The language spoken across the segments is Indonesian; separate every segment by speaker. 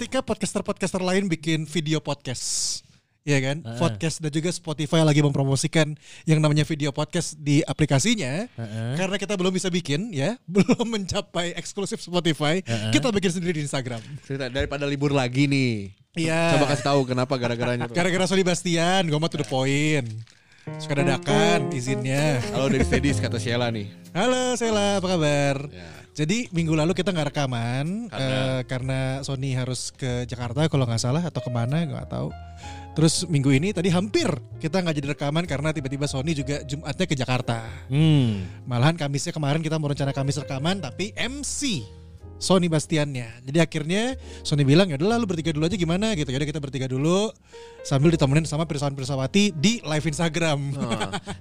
Speaker 1: Ketika podcaster-podcaster lain bikin video podcast, ya kan? Podcast dan juga Spotify lagi mempromosikan yang namanya video podcast di aplikasinya. Karena kita belum bisa bikin, ya, belum mencapai eksklusif Spotify, kita bikin sendiri di Instagram.
Speaker 2: Cerita daripada libur lagi nih.
Speaker 1: Iya.
Speaker 2: Coba kasih tahu kenapa gara-garanya tuh.
Speaker 1: Gara-gara Sony Bastian, gue mah to the point. Suka dadakan izinnya.
Speaker 2: Halo dari Stedis kata Sheila nih.
Speaker 1: Halo Sela, apa kabar?
Speaker 2: Ya.
Speaker 1: Jadi minggu lalu kita nggak rekaman
Speaker 2: Karena?
Speaker 1: eh, karena Sony harus ke Jakarta kalau nggak salah atau ke mana nggak tahu. Terus minggu ini tadi hampir kita nggak jadi rekaman karena tiba-tiba Sony juga Jumatnya ke Jakarta.
Speaker 3: Hmm.
Speaker 1: Malahan Kamisnya kemarin kita mau rencana Kamis rekaman tapi MC Sony Bastiannya. Jadi akhirnya Sony bilang ya udah lu bertiga dulu aja gimana gitu. Jadi kita bertiga dulu sambil ditemenin sama Pirsawan Pirsawati di live Instagram.
Speaker 2: Oh,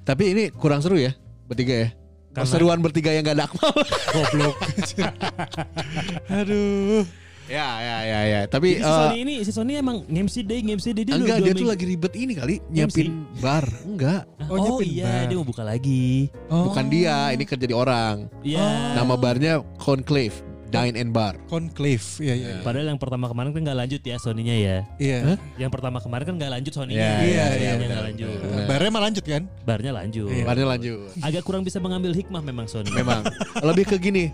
Speaker 2: tapi ini kurang seru ya bertiga ya. Perseruan bertiga yang gak ada Akmal.
Speaker 1: Goblok. Aduh.
Speaker 2: ya ya ya ya. Tapi
Speaker 3: si
Speaker 2: eh,
Speaker 3: Sony ini si Sony emang nge-MC day nge-MC day dia
Speaker 2: enggak dia tuh lagi ribet ini kali nyiapin bar. Enggak.
Speaker 1: Oh,
Speaker 3: Oh, iya
Speaker 1: bar.
Speaker 3: dia mau buka lagi.
Speaker 1: Oh.
Speaker 2: Bukan dia, ini kerja di orang.
Speaker 3: Iya.
Speaker 2: Nama barnya Conclave Dine and Bar.
Speaker 1: Conclave. Iya iya.
Speaker 3: Padahal yang pertama kemarin kan nggak lanjut ya Sony-nya ya.
Speaker 1: Iya.
Speaker 3: Yang pertama kemarin kan nggak lanjut Sony-nya.
Speaker 2: Iya,
Speaker 1: iya, iya,
Speaker 2: benar,
Speaker 3: nggak lanjut.
Speaker 2: benar.
Speaker 1: Barnya mah lanjut kan?
Speaker 3: Barnya lanjut.
Speaker 1: Iya.
Speaker 2: Barnya lanjut.
Speaker 3: Agak kurang bisa mengambil hikmah memang Sony.
Speaker 2: Memang lebih ke gini.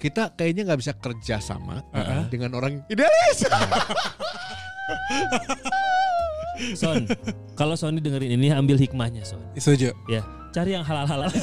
Speaker 2: Kita kayaknya nggak bisa kerja sama
Speaker 1: Uh-uh.
Speaker 2: dengan orang idealis.
Speaker 3: Son, kalau Sony dengerin ini ambil hikmahnya Son.
Speaker 1: Setuju.
Speaker 3: Ya, cari yang halal-halal.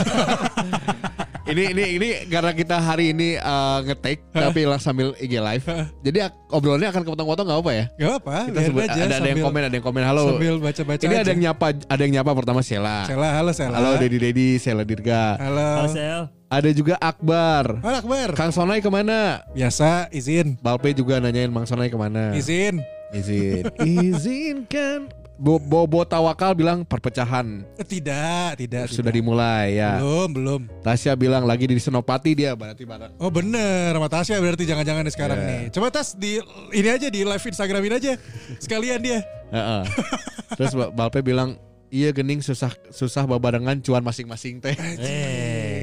Speaker 2: ini ini ini karena kita hari ini uh, ngetek tapi lah sambil IG live. Jadi obrolannya akan kepotong-potong nggak apa ya?
Speaker 1: Gak apa,
Speaker 2: Kita sebut,
Speaker 1: aja
Speaker 2: ada, ada yang komen, ada yang komen. Halo.
Speaker 1: Sambil baca-baca
Speaker 2: Ini ada
Speaker 1: aja.
Speaker 2: yang nyapa, ada yang nyapa pertama Sheila.
Speaker 1: Sela, halo Sela.
Speaker 2: Halo Dedi Dedi, Sheila Dirga.
Speaker 1: Halo.
Speaker 3: Halo Sel.
Speaker 2: Ada juga Akbar.
Speaker 1: Halo Akbar.
Speaker 2: Kang Sonai ke mana?
Speaker 1: Biasa, izin.
Speaker 2: Balpe juga nanyain Mang Sonai ke mana?
Speaker 1: Izin.
Speaker 2: Izin. Izinkan. Bo Bobo Tawakal bilang perpecahan
Speaker 1: Eh, Tidak, tidak.
Speaker 2: sudah
Speaker 1: tidak.
Speaker 2: dimulai ya.
Speaker 1: Belum, belum.
Speaker 2: Tasya bilang lagi di Senopati dia berarti bareng.
Speaker 1: Oh bener, sama Tasya berarti jangan-jangan sekarang
Speaker 2: Iya.
Speaker 1: nih. Coba Tas di ini aja di live Instagramin aja. Sekalian dia.
Speaker 2: Heeh. Terus Ba- Balpe bilang iya gening susah susah babarengan cuan masing-masing teh.
Speaker 3: Eh,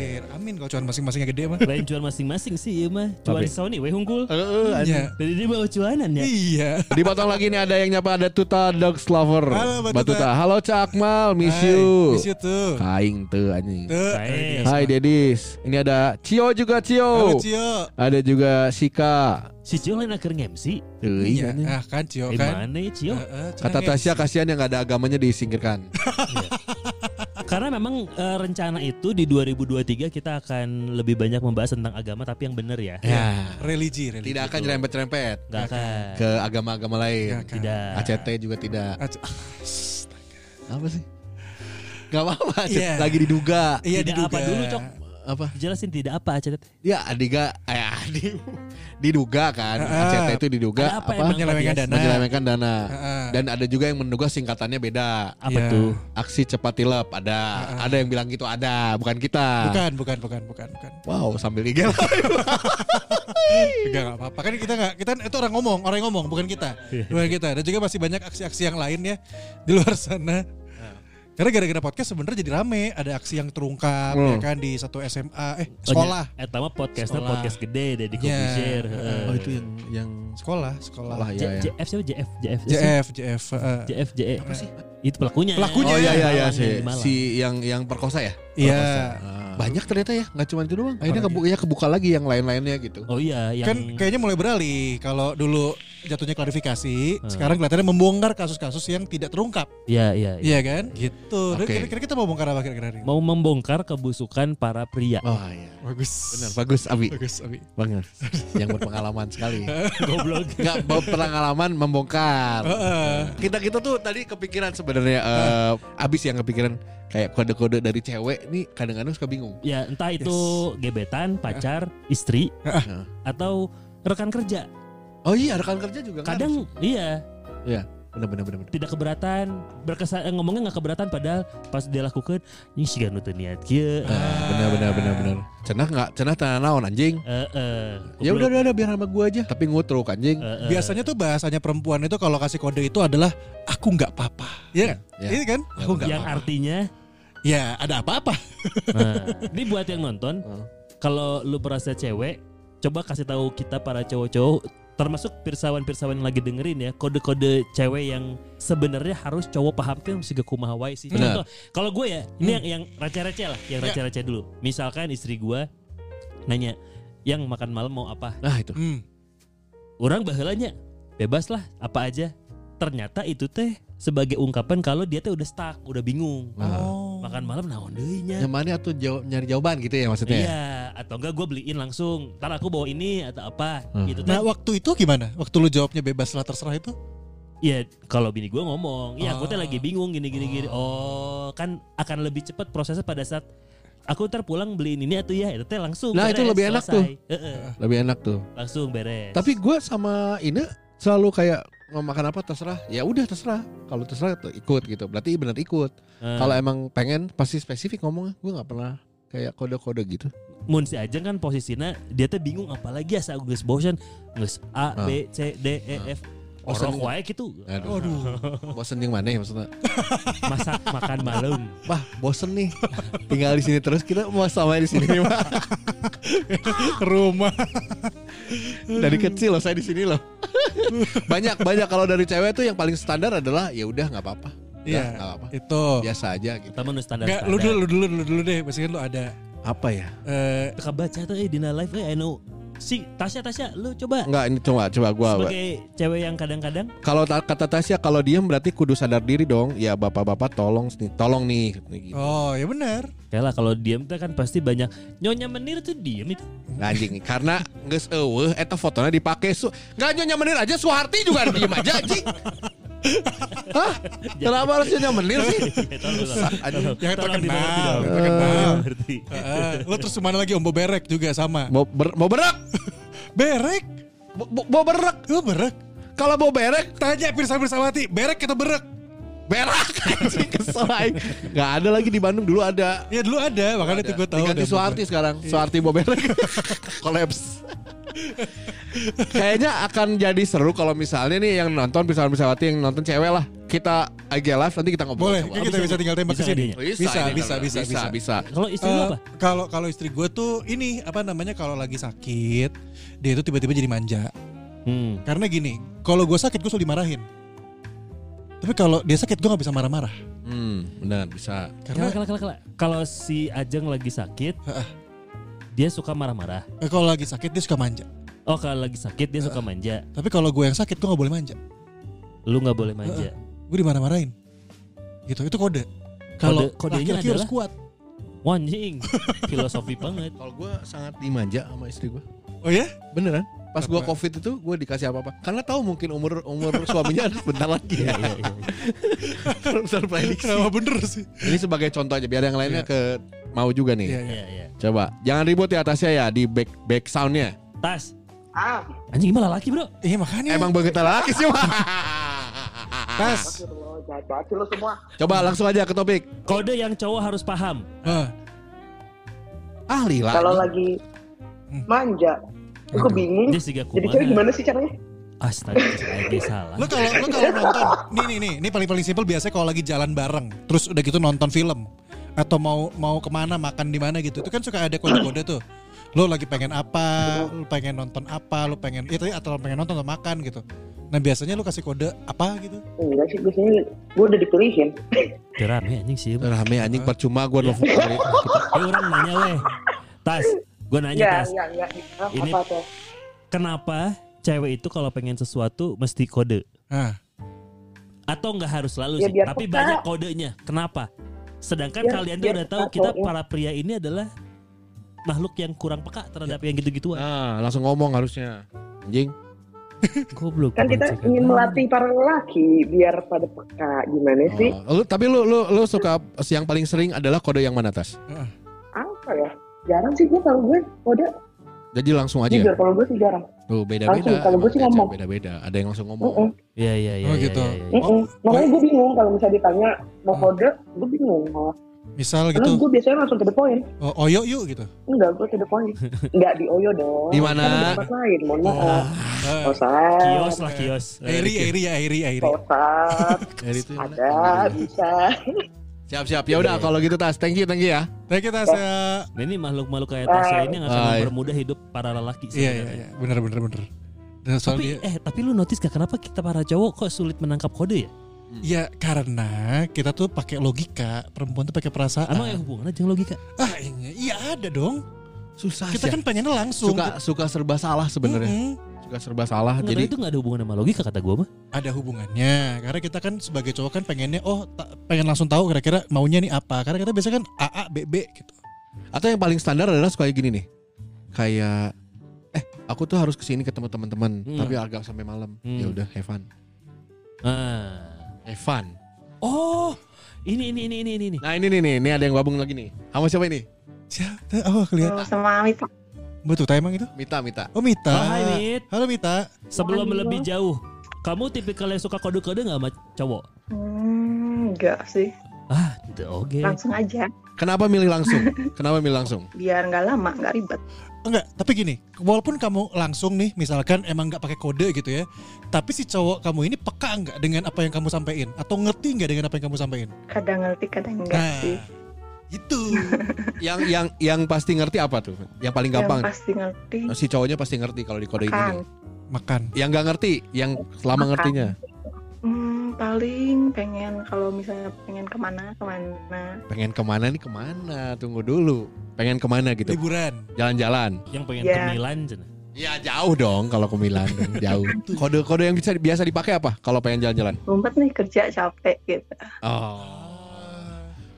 Speaker 1: Amin kalau cuan masing-masingnya gede mah.
Speaker 3: lain cuan masing-masing sih ya mah. Cuan
Speaker 2: Tapi-
Speaker 3: Sony we unggul.
Speaker 2: Heeh, anjing.
Speaker 1: Iya.
Speaker 3: Jadi dia bawa cuanan ya.
Speaker 1: Iya.
Speaker 2: Dipotong lagi nih ada yang nyapa ada Tuta Dogs Lover.
Speaker 1: Halo, Mbak
Speaker 2: Mbak
Speaker 1: Tuta.
Speaker 2: Tuta. Halo Cak Akmal, miss
Speaker 1: Hai,
Speaker 2: you.
Speaker 1: Miss you tuh.
Speaker 2: Kaing tuh anjing.
Speaker 1: Tuh.
Speaker 2: Hai Dedis. Ini ada Cio juga
Speaker 1: Halo
Speaker 2: Cio.
Speaker 1: Cio.
Speaker 2: Ada juga Sika.
Speaker 3: Si Cio lain akhir nge-MC.
Speaker 2: Tuh,
Speaker 1: Iya,
Speaker 2: anjing.
Speaker 1: ah kan Cio
Speaker 3: Eh,
Speaker 1: kan.
Speaker 3: mana ya Cio?
Speaker 1: Heeh,
Speaker 2: Kata
Speaker 1: cenah,
Speaker 2: Tasya
Speaker 1: ya.
Speaker 2: kasihan yang gak ada agamanya disingkirkan.
Speaker 3: Karena memang eh, rencana itu di 2023 kita akan lebih banyak membahas tentang agama tapi yang bener ya.
Speaker 2: ya.
Speaker 1: religi, religi.
Speaker 2: Tidak akan nyerempet-nyerempet
Speaker 3: Gak akan.
Speaker 2: ke agama-agama lain.
Speaker 1: Nggak akan.
Speaker 3: Tidak.
Speaker 2: ACT juga tidak.
Speaker 1: Ac-
Speaker 2: Apa sih? Gak apa-apa.
Speaker 1: Iya.
Speaker 2: Lagi diduga.
Speaker 1: Iya
Speaker 3: Tidak
Speaker 1: diduga.
Speaker 3: apa dulu, Cok?
Speaker 2: Apa?
Speaker 3: Jelasin tidak apa Cet.
Speaker 2: Ya adiga, eh adi, diduga kan.
Speaker 1: Ah.
Speaker 2: ACT itu diduga
Speaker 3: Ada apa
Speaker 2: apa?
Speaker 3: emang
Speaker 1: Penyelewengan
Speaker 3: Matias?
Speaker 1: dana.
Speaker 2: Menyelewengkan dana.
Speaker 1: Ah.
Speaker 2: Dan ada juga yang menduga singkatannya beda.
Speaker 3: Apa
Speaker 1: Iya.
Speaker 3: tuh?
Speaker 2: Aksi cepat tilep ada. Ada yang bilang gitu ada, bukan kita.
Speaker 1: Bukan, bukan, bukan, bukan, bukan.
Speaker 2: Wow, sambil IG live.
Speaker 1: Enggak, enggak apa-apa. Kan kita enggak, kita itu orang ngomong, orang yang ngomong, bukan kita. Bukan kita. Dan juga masih banyak aksi-aksi yang lain ya di luar sana. Karena gara-gara podcast sebenarnya jadi rame, ada aksi yang terungkap ya
Speaker 2: Hmm.
Speaker 1: kan di satu SMA, eh sekolah,
Speaker 3: Eh mah podcastnya
Speaker 1: Sekolah.
Speaker 3: podcast gede deh di
Speaker 1: Iya.
Speaker 3: Computer.
Speaker 2: Oh itu yang yang
Speaker 1: sekolah, sekolah.
Speaker 2: sekolah ya. ya.
Speaker 3: JF siapa JF JF
Speaker 1: JF, JF. eh.
Speaker 3: JF JF apa sih? Itu pelakunya.
Speaker 1: Pelakunya.
Speaker 2: Oh iya iya iya si, si yang yang perkosa ya?
Speaker 1: Iya.
Speaker 2: Ah. Banyak ternyata ya, nggak cuma itu doang. Akhirnya kebuka, ya kebuka lagi yang lain-lainnya gitu.
Speaker 3: Oh iya yang
Speaker 1: Kan kayaknya mulai beralih. Kalau dulu jatuhnya klarifikasi. Sekarang kelihatannya membongkar kasus-kasus yang tidak terungkap.
Speaker 3: Iya, iya, iya.
Speaker 1: Iya kan? Gitu.
Speaker 2: Oke.
Speaker 1: Kira-kira kita mau bongkar apa kira-kira ini?
Speaker 3: Mau membongkar kebusukan para pria.
Speaker 2: Oh iya.
Speaker 1: Bagus.
Speaker 2: Benar, bagus Abi.
Speaker 1: Bagus, Abi.
Speaker 2: Banget. Yang berpengalaman sekali.
Speaker 3: Goblok.
Speaker 2: Enggak berpengalaman membongkar. Kita kita tuh tadi kepikiran sebenarnya eh, abis yang kepikiran kayak kode-kode dari cewek nih kadang-kadang suka bingung.
Speaker 3: Ya, entah itu gebetan, pacar, istri atau rekan kerja.
Speaker 2: Oh iya rekan kerja juga kan?
Speaker 3: Kadang iya
Speaker 2: Iya. Benar benar benar. benar.
Speaker 3: tidak keberatan, berkesan eh, ngomongnya nggak keberatan padahal pas dia lakukan ini sih teu niat kieu.
Speaker 2: Ah, benar benar benar benar. Cenah nggak cenah tanah naon anjing.
Speaker 3: Eh, eh,
Speaker 2: Ya udah udah udah biar sama gua aja. Tapi ngutruk anjing.
Speaker 3: Eh, eh.
Speaker 1: Biasanya tuh bahasanya perempuan itu kalau kasih kode itu adalah aku nggak apa-apa. Iya kan?
Speaker 2: Ya.
Speaker 1: Ini kan? Aku nggak
Speaker 3: yang
Speaker 1: apa-apa.
Speaker 3: artinya
Speaker 1: Ya ada apa-apa.
Speaker 3: Nah, ini buat yang nonton, kalau lu merasa cewek, coba kasih tahu kita para cowok-cowok, termasuk pirsawan-pirsawan yang lagi dengerin ya, kode-kode cewek yang sebenarnya harus cowok paham tuh mesti kumaha wae sih. Contoh, kalau gue ya, ini yang yang receh-receh lah, yang
Speaker 1: Ya.
Speaker 3: receh-receh dulu. Misalkan istri gue nanya, yang makan malam mau apa?
Speaker 2: Nah itu.
Speaker 1: Hmm.
Speaker 3: Orang bahelanya, bebas lah, apa aja. Ternyata itu teh sebagai ungkapan kalau dia teh udah stuck, udah bingung.
Speaker 2: Nah.
Speaker 1: Oh.
Speaker 3: Makan malam naon deui nya.
Speaker 2: Yang mana tuh jawab, nyari jawaban gitu ya maksudnya. ya?
Speaker 3: Iya, atau enggak gue beliin langsung. Ntar aku bawa ini atau apa
Speaker 2: Hmm.
Speaker 3: gitu.
Speaker 1: Nah
Speaker 3: Nah,
Speaker 1: waktu itu gimana? Waktu lu jawabnya bebas lah terserah itu?
Speaker 3: ya kalau bini gue ngomong, iya aku teh
Speaker 1: Oh.
Speaker 3: lagi bingung gini gini gini. Oh, kan akan lebih cepat prosesnya pada saat aku ntar pulang beliin ini atau ya itu teh langsung.
Speaker 2: Nah, itu
Speaker 3: beres,
Speaker 2: lebih enak
Speaker 3: selesai.
Speaker 2: tuh.
Speaker 3: Heeh,
Speaker 2: Lebih enak tuh.
Speaker 3: langsung beres.
Speaker 2: Tapi gue sama Ine selalu kayak mau makan apa terserah. Ya udah terserah. Kalau terserah tuh ikut gitu. Berarti benar ikut.
Speaker 3: Eh,
Speaker 2: Kalau emang pengen pasti spesifik ngomongnya. Gue nggak pernah kayak kode-kode gitu.
Speaker 3: mun si Ajeng kan posisinya dia teh bingung apalagi asa geus bosan geus A
Speaker 2: Ah.
Speaker 3: B C D E F
Speaker 2: Bosen.
Speaker 3: Orok wae gitu
Speaker 2: Aduh. Bosen yang mana ya maksudnya?
Speaker 3: masak makan malam
Speaker 2: Wah bosen nih. Tinggal di sini terus kita mau sama di sini mah.
Speaker 1: Ke rumah.
Speaker 2: Dari kecil loh saya di sini loh. banyak banyak kalau dari cewek tuh yang paling standar adalah ya udah nggak apa-apa.
Speaker 1: Iya.
Speaker 2: apa-apa.
Speaker 1: Itu.
Speaker 2: Biasa aja gitu.
Speaker 3: kita standar
Speaker 1: Enggak, lu dulu, lu dulu, lu dulu deh. Pasti kan lu ada
Speaker 2: Apa ya?
Speaker 1: eh
Speaker 3: Teka baca tuh eh dina live eh anu si Tasya Tasya lu coba
Speaker 2: Enggak ini coba coba gua.
Speaker 3: sebagai cewek yang kadang-kadang
Speaker 2: Kalau ta- kata Tasya kalau diem berarti kudu sadar diri dong. Ya bapak-bapak tolong nih, tolong nih. Gitu.
Speaker 1: Oh, ya benar.
Speaker 3: kayak lah kalau diem tuh kan pasti banyak nyonya menir tuh diem itu
Speaker 2: Anjing karena geus eueuh eta fotonya dipake su Nggak nyonya menir aja Suharti juga diem aja anjing. Hah? Kenapa harus nyonya menir sih?
Speaker 1: Yang terkenal. Heeh. lu terus mana lagi Om Boberek juga sama.
Speaker 2: Mau ber, mau berak?
Speaker 1: Berek.
Speaker 2: Mau- Mau mau berak?
Speaker 1: Lu berek.
Speaker 2: Kalau mau berek
Speaker 1: Tanya Pirsa Pirsawati, berek kita berek.
Speaker 2: Berak anjing kesel aing. Nggak ada lagi di Bandung dulu ada.
Speaker 1: Ya dulu ada, makanya itu gue tahu.
Speaker 2: Diganti
Speaker 1: ada
Speaker 2: Suharti sekarang. Suharti mau berek. Kolaps. Kayaknya akan jadi seru kalau misalnya nih yang nonton bisa Pisawati yang nonton cewek lah. Kita IG live nanti kita ngobrol.
Speaker 1: Boleh,
Speaker 2: sama-
Speaker 1: kita bisa tinggal tembak ke
Speaker 3: Bisa
Speaker 1: sini. Bisa,
Speaker 2: ini
Speaker 1: bisa,
Speaker 2: kalau-
Speaker 1: bisa, bisa,
Speaker 2: bisa, bisa.
Speaker 3: kalau istri lu
Speaker 1: Eh,
Speaker 3: apa
Speaker 1: Kalau kalau istri gue tuh ini apa namanya kalau lagi sakit dia itu tiba-tiba jadi manja.
Speaker 3: hmm.
Speaker 1: Karena gini, kalau gue sakit gue selalu dimarahin. Tapi kalau dia sakit gue nggak bisa marah-marah.
Speaker 2: Hmm, benar bisa.
Speaker 1: Karena
Speaker 3: Kala, kala, kala. kalau si Ajeng lagi sakit
Speaker 1: Heeh.
Speaker 3: dia suka marah-marah
Speaker 1: eh, kalau lagi sakit dia suka manja.
Speaker 3: oh kalau lagi sakit dia suka manja
Speaker 1: Tapi kalau gue yang sakit gue nggak boleh manja.
Speaker 3: lu nggak boleh manja
Speaker 1: Gue dimarah-marahin. Gitu, itu kode. Kalau
Speaker 3: Kode- kodenya
Speaker 1: laki-laki harus
Speaker 3: adalah?
Speaker 1: kuat.
Speaker 3: Wanjing, filosofi banget.
Speaker 2: Kalau gue sangat dimanja sama istri gue.
Speaker 1: Oh ya?
Speaker 2: Beneran? Pas gue
Speaker 1: Apa?
Speaker 2: covid itu gue dikasih apa-apa. Karena tahu mungkin umur umur suaminya ada sebentar lagi
Speaker 3: Iya,
Speaker 2: ya.
Speaker 3: iya, iya.
Speaker 2: Besar prediksi.
Speaker 1: Kenapa bener sih?
Speaker 2: Ini sebagai contoh aja biar yang lainnya
Speaker 1: Iya.
Speaker 2: ke mau juga nih.
Speaker 1: Iya, iya.
Speaker 3: Iya, iya.
Speaker 2: Coba jangan ribut ya atasnya ya di back back soundnya.
Speaker 3: Tas.
Speaker 4: Ah,
Speaker 3: Anjing gimana laki bro?
Speaker 1: Iya makanya.
Speaker 2: Emang begitu lagi sih mah.
Speaker 1: tas.
Speaker 4: astagfirullah, jahat banget sih lo semua.
Speaker 2: Coba langsung aja ke topik.
Speaker 3: Kode yang cowok harus paham.
Speaker 1: Ah,
Speaker 2: Ahli lah.
Speaker 4: Kalau lagi manja, aku bingung.
Speaker 3: Dia
Speaker 4: Jadi gimana sih caranya?
Speaker 3: Astaga, salah.
Speaker 1: Lo kalau lo kalau nonton, nih nih nih, ini paling paling simpel biasanya kalau lagi jalan bareng, terus udah gitu nonton film atau mau mau ke mana makan di mana gitu, itu kan suka ada kode-kode tuh. Lo lagi pengen apa, lo pengen nonton apa, lo pengen itu atau lo pengen nonton atau makan gitu. Nah biasanya lo kasih kode apa gitu?
Speaker 4: Enggak sih, biasanya gue udah dipilihin.
Speaker 3: Rame anjing sih.
Speaker 2: Rame anjing percuma gue nelfon kali.
Speaker 3: Eh orang nanya weh. Tas, gue nanya
Speaker 4: Enggak,
Speaker 3: Tas.
Speaker 4: enggak, enggak. Ah,
Speaker 3: Ini-
Speaker 4: Apa tuh?
Speaker 3: Kenapa cewek itu kalau pengen sesuatu mesti kode
Speaker 1: Ah,
Speaker 3: atau nggak harus selalu
Speaker 4: Ya,
Speaker 3: sih,
Speaker 4: biar
Speaker 3: tapi
Speaker 4: peka.
Speaker 3: banyak kodenya. Kenapa? Sedangkan
Speaker 4: Biar-
Speaker 3: kalian tuh udah tahu kita
Speaker 4: cowoknya.
Speaker 3: para pria ini adalah makhluk yang kurang peka terhadap yang gitu-gituan.
Speaker 2: Nah, langsung ngomong harusnya. Anjing.
Speaker 3: Goblok.
Speaker 4: Kan kita
Speaker 3: kebancekan.
Speaker 4: ingin melatih para lelaki biar pada peka gimana sih?
Speaker 2: Oh, lu, tapi lu lu lu suka yang paling sering adalah kode yang mana tas?
Speaker 4: Apa ya? Jarang sih gue kalau gue kode
Speaker 2: Jadi langsung aja.
Speaker 4: jujur kalau gue sih jarang.
Speaker 2: Tuh beda-beda.
Speaker 4: Langsung, kalau gue sih
Speaker 2: Beda-
Speaker 4: ngomong.
Speaker 2: Beda-beda. Ada yang langsung ngomong.
Speaker 3: Iya iya iya.
Speaker 1: Oh,
Speaker 3: iya,
Speaker 1: gitu.
Speaker 3: iya, iya.
Speaker 4: Makanya gue bingung kalau misalnya ditanya mau kode, gue bingung malah.
Speaker 1: misal
Speaker 4: Karena
Speaker 1: gitu,
Speaker 4: gue biasanya langsung to the point.
Speaker 1: oh, oyo yuk gitu.
Speaker 4: Enggak, gue to the point. Enggak di Oyo dong.
Speaker 2: Di mana?
Speaker 4: Di tempat lain, mohon maaf.
Speaker 1: Ah,
Speaker 4: Kosan,
Speaker 3: Kios lah kios.
Speaker 1: Airi, Airi ya, Airi, Airi.
Speaker 4: kosan,
Speaker 2: Dari itu
Speaker 4: ada, bisa.
Speaker 2: Siap-siap. Ya udah kalau gitu tas. Thank you, thank you ya.
Speaker 1: Thank you Tasya.
Speaker 3: Nah, ini makhluk-makhluk kayak Tasya ini yang akan mempermudah hidup para lelaki
Speaker 1: Iya, iya, iya. Bener, bener, bener. Dan soal
Speaker 3: Tapi
Speaker 1: dia,
Speaker 3: eh tapi lu notice gak kenapa kita para cowok kok sulit menangkap kode ya?
Speaker 1: ya karena kita tuh pakai logika, perempuan tuh pakai perasaan.
Speaker 3: Emang ya hubungannya jangan logika.
Speaker 1: Ah, iya, iya ada dong.
Speaker 2: Susah
Speaker 1: Kita kan pengennya langsung.
Speaker 2: suka suka serba salah sebenarnya. Suka serba salah.
Speaker 3: Enggak,
Speaker 2: jadi
Speaker 3: itu gak ada hubungan sama logika kata gua mah.
Speaker 1: ada hubungannya karena kita kan sebagai cowok kan pengennya oh pengen langsung tahu kira-kira maunya nih apa karena kita biasanya kan A A B B gitu
Speaker 2: atau yang paling standar adalah suka kayak gini nih. Kayak eh aku tuh harus ke sini ketemu teman-teman
Speaker 3: Hmm.
Speaker 2: tapi agak sampai malam.
Speaker 3: Hmm.
Speaker 2: Ya udah have fun.
Speaker 3: Ah.
Speaker 2: Have fun.
Speaker 3: Oh, ini ini ini ini ini.
Speaker 2: Nah ini nih nih, ini ada yang gabung lagi nih. Sama siapa ini?
Speaker 1: siapa oh kelihatan
Speaker 5: sama Mita.
Speaker 1: Betul emang itu
Speaker 2: Mita, Mita.
Speaker 1: oh Mita
Speaker 3: Oh, hai Mit.
Speaker 1: halo Mita
Speaker 3: Sebelum
Speaker 5: Halo.
Speaker 3: lebih jauh, kamu tipikal yang suka kode-kode gak sama cowok?
Speaker 5: Hmm, enggak sih.
Speaker 3: Ah, oke.
Speaker 5: Langsung aja.
Speaker 2: Kenapa milih langsung? Kenapa milih langsung?
Speaker 5: Biar nggak lama, nggak ribet.
Speaker 1: enggak tapi gini walaupun kamu langsung nih misalkan emang nggak pakai kode gitu ya tapi si cowok kamu ini peka nggak dengan apa yang kamu sampaikan atau ngerti nggak dengan apa yang kamu sampaikan
Speaker 5: Kadang ngerti, kadang enggak
Speaker 1: nah
Speaker 5: sih.
Speaker 1: Itu
Speaker 2: yang yang yang pasti ngerti apa tuh? Yang paling gampang.
Speaker 5: Yang pasti ngerti.
Speaker 2: Si cowoknya pasti ngerti kalau di kode ini.
Speaker 5: Kan.
Speaker 2: nih.
Speaker 1: makan
Speaker 2: Yang nggak ngerti, yang selama
Speaker 5: Makan.
Speaker 2: ngertinya.
Speaker 5: Hmm, paling pengen kalau misalnya pengen ke mana, ke mana.
Speaker 2: Pengen ke mana nih ke mana? Tunggu dulu. Pengen ke mana gitu?
Speaker 1: liburan
Speaker 2: Jalan-jalan.
Speaker 3: Yang pengen
Speaker 5: Ya.
Speaker 3: ke Milan cina.
Speaker 2: Ya jauh dong kalau ke Milan jauh. Kode-kode yang bisa biasa dipakai apa kalau pengen jalan-jalan?
Speaker 5: Ngumpet nih kerja capek gitu.
Speaker 2: Oh.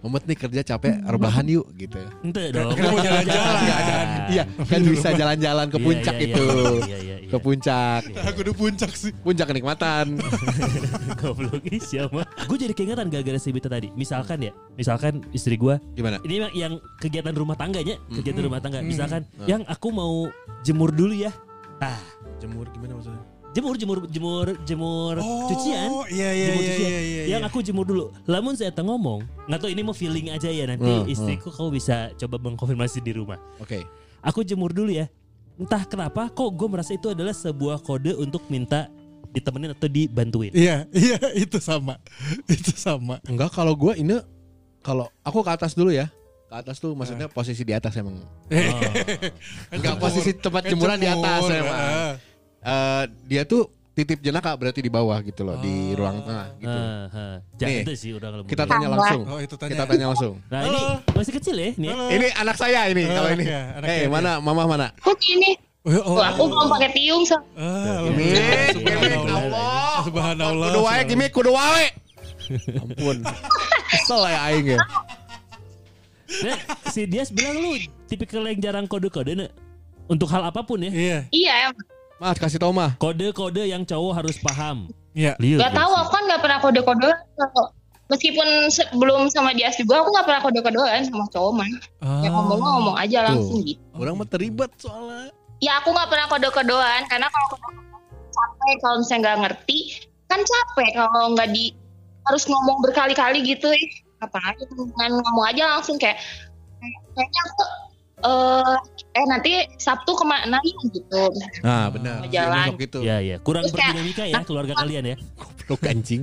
Speaker 2: Mumet nih kerja capek, rebahan yuk gitu.
Speaker 3: Ente dong.
Speaker 1: Mau jalan-jalan.
Speaker 2: Iya, kan bisa jalan-jalan ke
Speaker 3: Iya,
Speaker 2: puncak
Speaker 3: iya,
Speaker 2: itu.
Speaker 3: Iya, iya, iya.
Speaker 2: Ke puncak.
Speaker 1: aku udah puncak sih
Speaker 2: Puncak kenikmatan.
Speaker 3: Goblok siapa? Gue jadi keingetan gara-gara si Bita tadi. Misalkan ya, misalkan istri gue
Speaker 2: Gimana?
Speaker 3: ini yang, yang kegiatan rumah tangganya, kegiatan rumah tangga.
Speaker 1: Hmm.
Speaker 3: Misalkan yang aku mau jemur dulu ya. Ah,
Speaker 2: Jemur gimana maksudnya?
Speaker 3: Jemur jemur jemur jemur
Speaker 1: oh
Speaker 3: cucian.
Speaker 1: iya iya
Speaker 3: Jemur
Speaker 1: iya
Speaker 3: cucian.
Speaker 1: iya iya
Speaker 3: yang aku jemur dulu. Lamun saya ngomong, nggak tahu ini mau feeling aja ya nanti
Speaker 2: Hmm,
Speaker 3: istriku kau bisa coba mengkonfirmasi di rumah.
Speaker 2: Oke.
Speaker 3: Aku jemur dulu ya. Entah kenapa kok gue merasa itu adalah sebuah kode untuk minta ditemenin atau dibantuin.
Speaker 1: Iya, iya itu sama. Itu sama.
Speaker 2: Enggak kalau gue ini kalau aku ke atas dulu ya. Ke atas tuh maksudnya posisi di atas emang.
Speaker 3: Oh.
Speaker 2: Enggak posisi tempat jemuran di atas emang. Eh, dia tuh titip jenaka berarti di bawah gitu loh di
Speaker 1: Oh.
Speaker 2: ruang tengah gitu.
Speaker 3: Ah. Jangan
Speaker 2: Nih,
Speaker 3: itu sih udah kalau
Speaker 2: Kita tanya langsung.
Speaker 1: Oh itu tanya.
Speaker 2: Kita tanya langsung.
Speaker 3: Nah ini masih kecil ya nih.
Speaker 1: Halo.
Speaker 2: Ini anak saya ini
Speaker 1: Oh,
Speaker 2: kalau ini.
Speaker 1: anaknya
Speaker 2: Eh
Speaker 1: dia.
Speaker 2: mana mama mana?
Speaker 6: Kok gini?
Speaker 1: Oh,
Speaker 6: Tuh, aku mau pakai tiung so.
Speaker 1: Ah,
Speaker 2: Gimik, gimik,
Speaker 1: Subhanallah.
Speaker 2: Allah.
Speaker 1: Subhanallah.
Speaker 2: Kudu wae gimik, kudu wae. Ampun. Kesel ya aing ya.
Speaker 3: Nah, si Dias bilang lu tipikal yang jarang kode-kode nih. Untuk hal apa pun ya.
Speaker 1: Iya,
Speaker 6: Iya,
Speaker 2: Mas kasih tau mah.
Speaker 3: Kode-kode yang cowok harus paham.
Speaker 1: iya.
Speaker 6: Gak tahu aku kan gak pernah kode-kodean. Meskipun sebelum sama dia juga aku gak pernah kode-kodean sama cowok mah. Ya ngomong ngomong aja langsung gitu.
Speaker 2: Orang mah terlibat soalnya.
Speaker 6: Ya aku gak pernah kode-kodean karena kalau kode-kodean capek kalau misalnya nggak ngerti kan capek kalau nggak di harus ngomong berkali-kali gitu ih apalagi dengan ngomong aja langsung kayak kayaknya aku eh eh nanti Sabtu ke mana gitu
Speaker 2: Nah, benar.
Speaker 6: Mau jalan.
Speaker 2: Gitu.
Speaker 3: Ya ya, kurang
Speaker 6: Terus kayak-
Speaker 3: berdinamika ya keluarga kalian ya.
Speaker 2: Goblok anjing.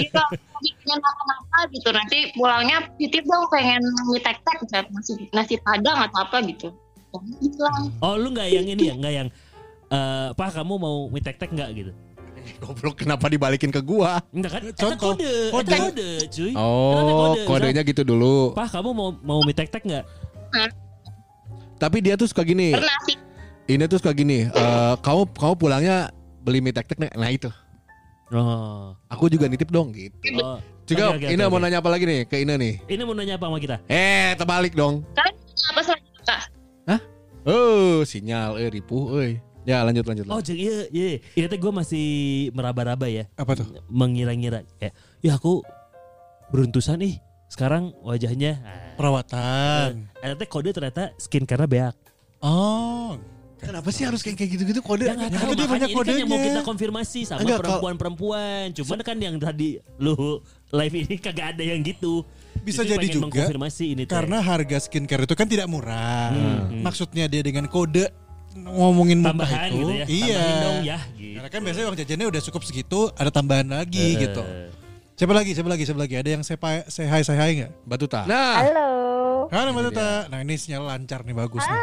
Speaker 6: Iya, pengen makan apa gitu. Nanti pulangnya titip dong pengen mie tek-tek nasi nasi padang atau apa gitu.
Speaker 3: Oh, lu nggak yang ini ya, nggak yang eh Pak kamu mau mie tek-tek nggak gitu?
Speaker 2: Goblok kenapa dibalikin ke gua?
Speaker 3: Enggak kan?
Speaker 1: Contoh,
Speaker 3: kode,
Speaker 1: kode.
Speaker 3: kode, cuy.
Speaker 2: Oh,
Speaker 3: kode.
Speaker 2: kodenya gitu dulu.
Speaker 3: Pak kamu mau mau mie tek-tek nggak?
Speaker 2: Tapi dia tuh suka gini.
Speaker 6: Pernah sih.
Speaker 2: Ini tuh suka gini. eh, kamu kamu pulangnya beli mie tek tek nah itu.
Speaker 3: Oh.
Speaker 2: Aku juga nitip dong gitu.
Speaker 3: oh.
Speaker 2: Juga
Speaker 3: Oke, oke,
Speaker 2: Ina
Speaker 3: oke,
Speaker 2: mau
Speaker 3: oke.
Speaker 2: nanya apa lagi nih ke Ina nih?
Speaker 3: Ini mau nanya apa sama kita?
Speaker 2: Eh, terbalik dong.
Speaker 6: Kalian apa selanjutnya kak?
Speaker 2: Oh, sinyal eh ripuh euy. Ya, lanjut lanjut.
Speaker 3: Oh, jadi iya, iya. Ini tuh gue masih meraba-raba ya.
Speaker 1: Apa tuh?
Speaker 3: Mengira-ngira kayak, ya aku beruntusan nih. Sekarang wajahnya ah,
Speaker 1: Perawatan.
Speaker 3: ternyata kode ternyata skin karena beak.
Speaker 1: Oh.
Speaker 2: Kenapa sih harus kayak gitu-gitu kode?
Speaker 3: Ya
Speaker 1: Ya,
Speaker 3: tahu
Speaker 1: dia banyak
Speaker 3: ini kan yang mau kita konfirmasi sama perempuan-perempuan. Cuman kan yang tadi lu live ini kagak ada yang gitu.
Speaker 1: Bisa
Speaker 3: Justru
Speaker 1: jadi
Speaker 3: pengen
Speaker 1: juga
Speaker 3: ini teh.
Speaker 1: Karena harga skincare itu kan tidak murah.
Speaker 3: Hmm.
Speaker 1: Maksudnya dia dengan kode ngomongin
Speaker 3: tambahan
Speaker 1: itu.
Speaker 3: gitu ya.
Speaker 1: Iya.
Speaker 3: Tambahin dong ya gitu.
Speaker 1: Karena kan biasanya uang jajannya udah cukup segitu, ada tambahan lagi
Speaker 3: Eh,
Speaker 1: gitu. Siapa lagi? Siapa lagi? Siapa lagi? Ada yang say, pa- say hi, say hi nggak?
Speaker 2: Batuta. Nah,
Speaker 7: Halo.
Speaker 1: Halo Mbak Tuta. Nah ini sinyal lancar nih bagus nih.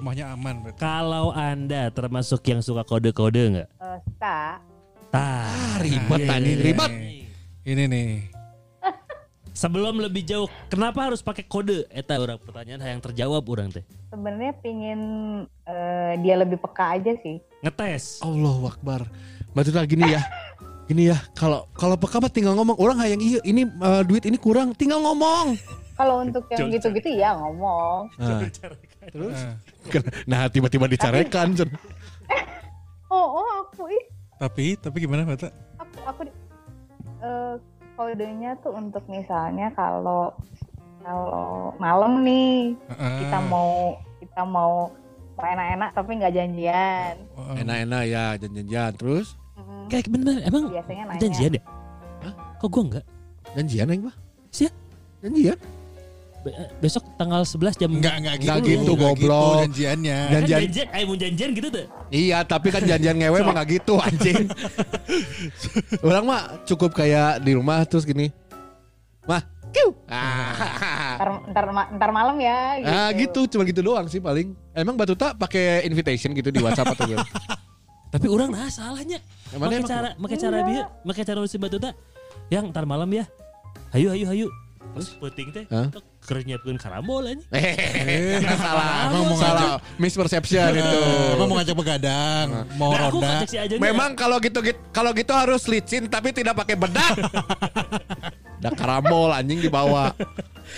Speaker 1: Rumahnya aman berarti.
Speaker 3: Kalau Anda termasuk yang suka kode-kode nggak?
Speaker 7: Eh, suka.
Speaker 3: Tah,
Speaker 2: ribet
Speaker 3: iya,
Speaker 2: tadi,
Speaker 3: iya,
Speaker 2: ribet.
Speaker 1: Ini nih.
Speaker 3: Sebelum lebih jauh, kenapa harus pakai kode? Eta orang pertanyaan yang terjawab orang teh.
Speaker 7: Sebenarnya pingin eh, dia lebih peka aja sih.
Speaker 3: Ngetes.
Speaker 2: Allahu Akbar. Batuta gini ya. Gini ya, kalau kalau peka mah tinggal ngomong. Orang hayang iya, ini eh, duit ini kurang, tinggal ngomong.
Speaker 7: Kalau untuk yang gitu-gitu ya ngomong.
Speaker 2: Nah,
Speaker 1: Terus?
Speaker 2: nah tiba-tiba dicarekan. Cen.
Speaker 7: Oh, oh aku ih,
Speaker 1: Tapi, tapi gimana Mbak Tuta?
Speaker 7: aku aku di- eh, kodenya tuh untuk misalnya kalau kalau malam nih kita mau kita mau mau enak-enak tapi nggak janjian.
Speaker 2: Enak-enak ya, janjian-janjian. Terus
Speaker 7: Mm,
Speaker 3: Kayak bener, emang
Speaker 7: Biasanya nanya.
Speaker 3: janjian ya? Kok gua enggak?
Speaker 2: janjian yang mah?
Speaker 3: Sih.
Speaker 2: Janjian.
Speaker 3: Be- eh, besok tanggal 11 jam
Speaker 1: Enggak, enggak gitu.
Speaker 2: Enggak gitu,
Speaker 1: Enggak
Speaker 2: goblok.
Speaker 1: janjiannya.
Speaker 3: Kan
Speaker 2: Janjian.
Speaker 3: janjian, eh mau janjian gitu tuh.
Speaker 2: Iya, tapi kan janjian ngewe mah gak gitu anjing. Orang mah cukup kayak di rumah terus gini. Mah, kiu. Ah,
Speaker 7: Ntar, ntar, ma- ntar malam ya. Gitu.
Speaker 2: ah gitu, cuma gitu doang sih paling. Emang Batuta pakai invitation gitu di WhatsApp atau gimana?
Speaker 3: Tapi orang nah salahnya.
Speaker 2: Emang?
Speaker 3: cara, make cara dia, make cara si Batuta. Yang ntar malam ya. Hayu, hayu, hayu. Terus penting teh, keur nyiapkeun karambol aja.
Speaker 2: Eh, salah,
Speaker 1: mau
Speaker 2: salah, misperception itu.
Speaker 1: Emang mau ngajak begadang, mau
Speaker 3: Nah,
Speaker 1: ronda.
Speaker 2: Memang kalau gitu gitu kalau gitu harus licin tapi tidak pakai bedak. Ada karambol anjing dibawa.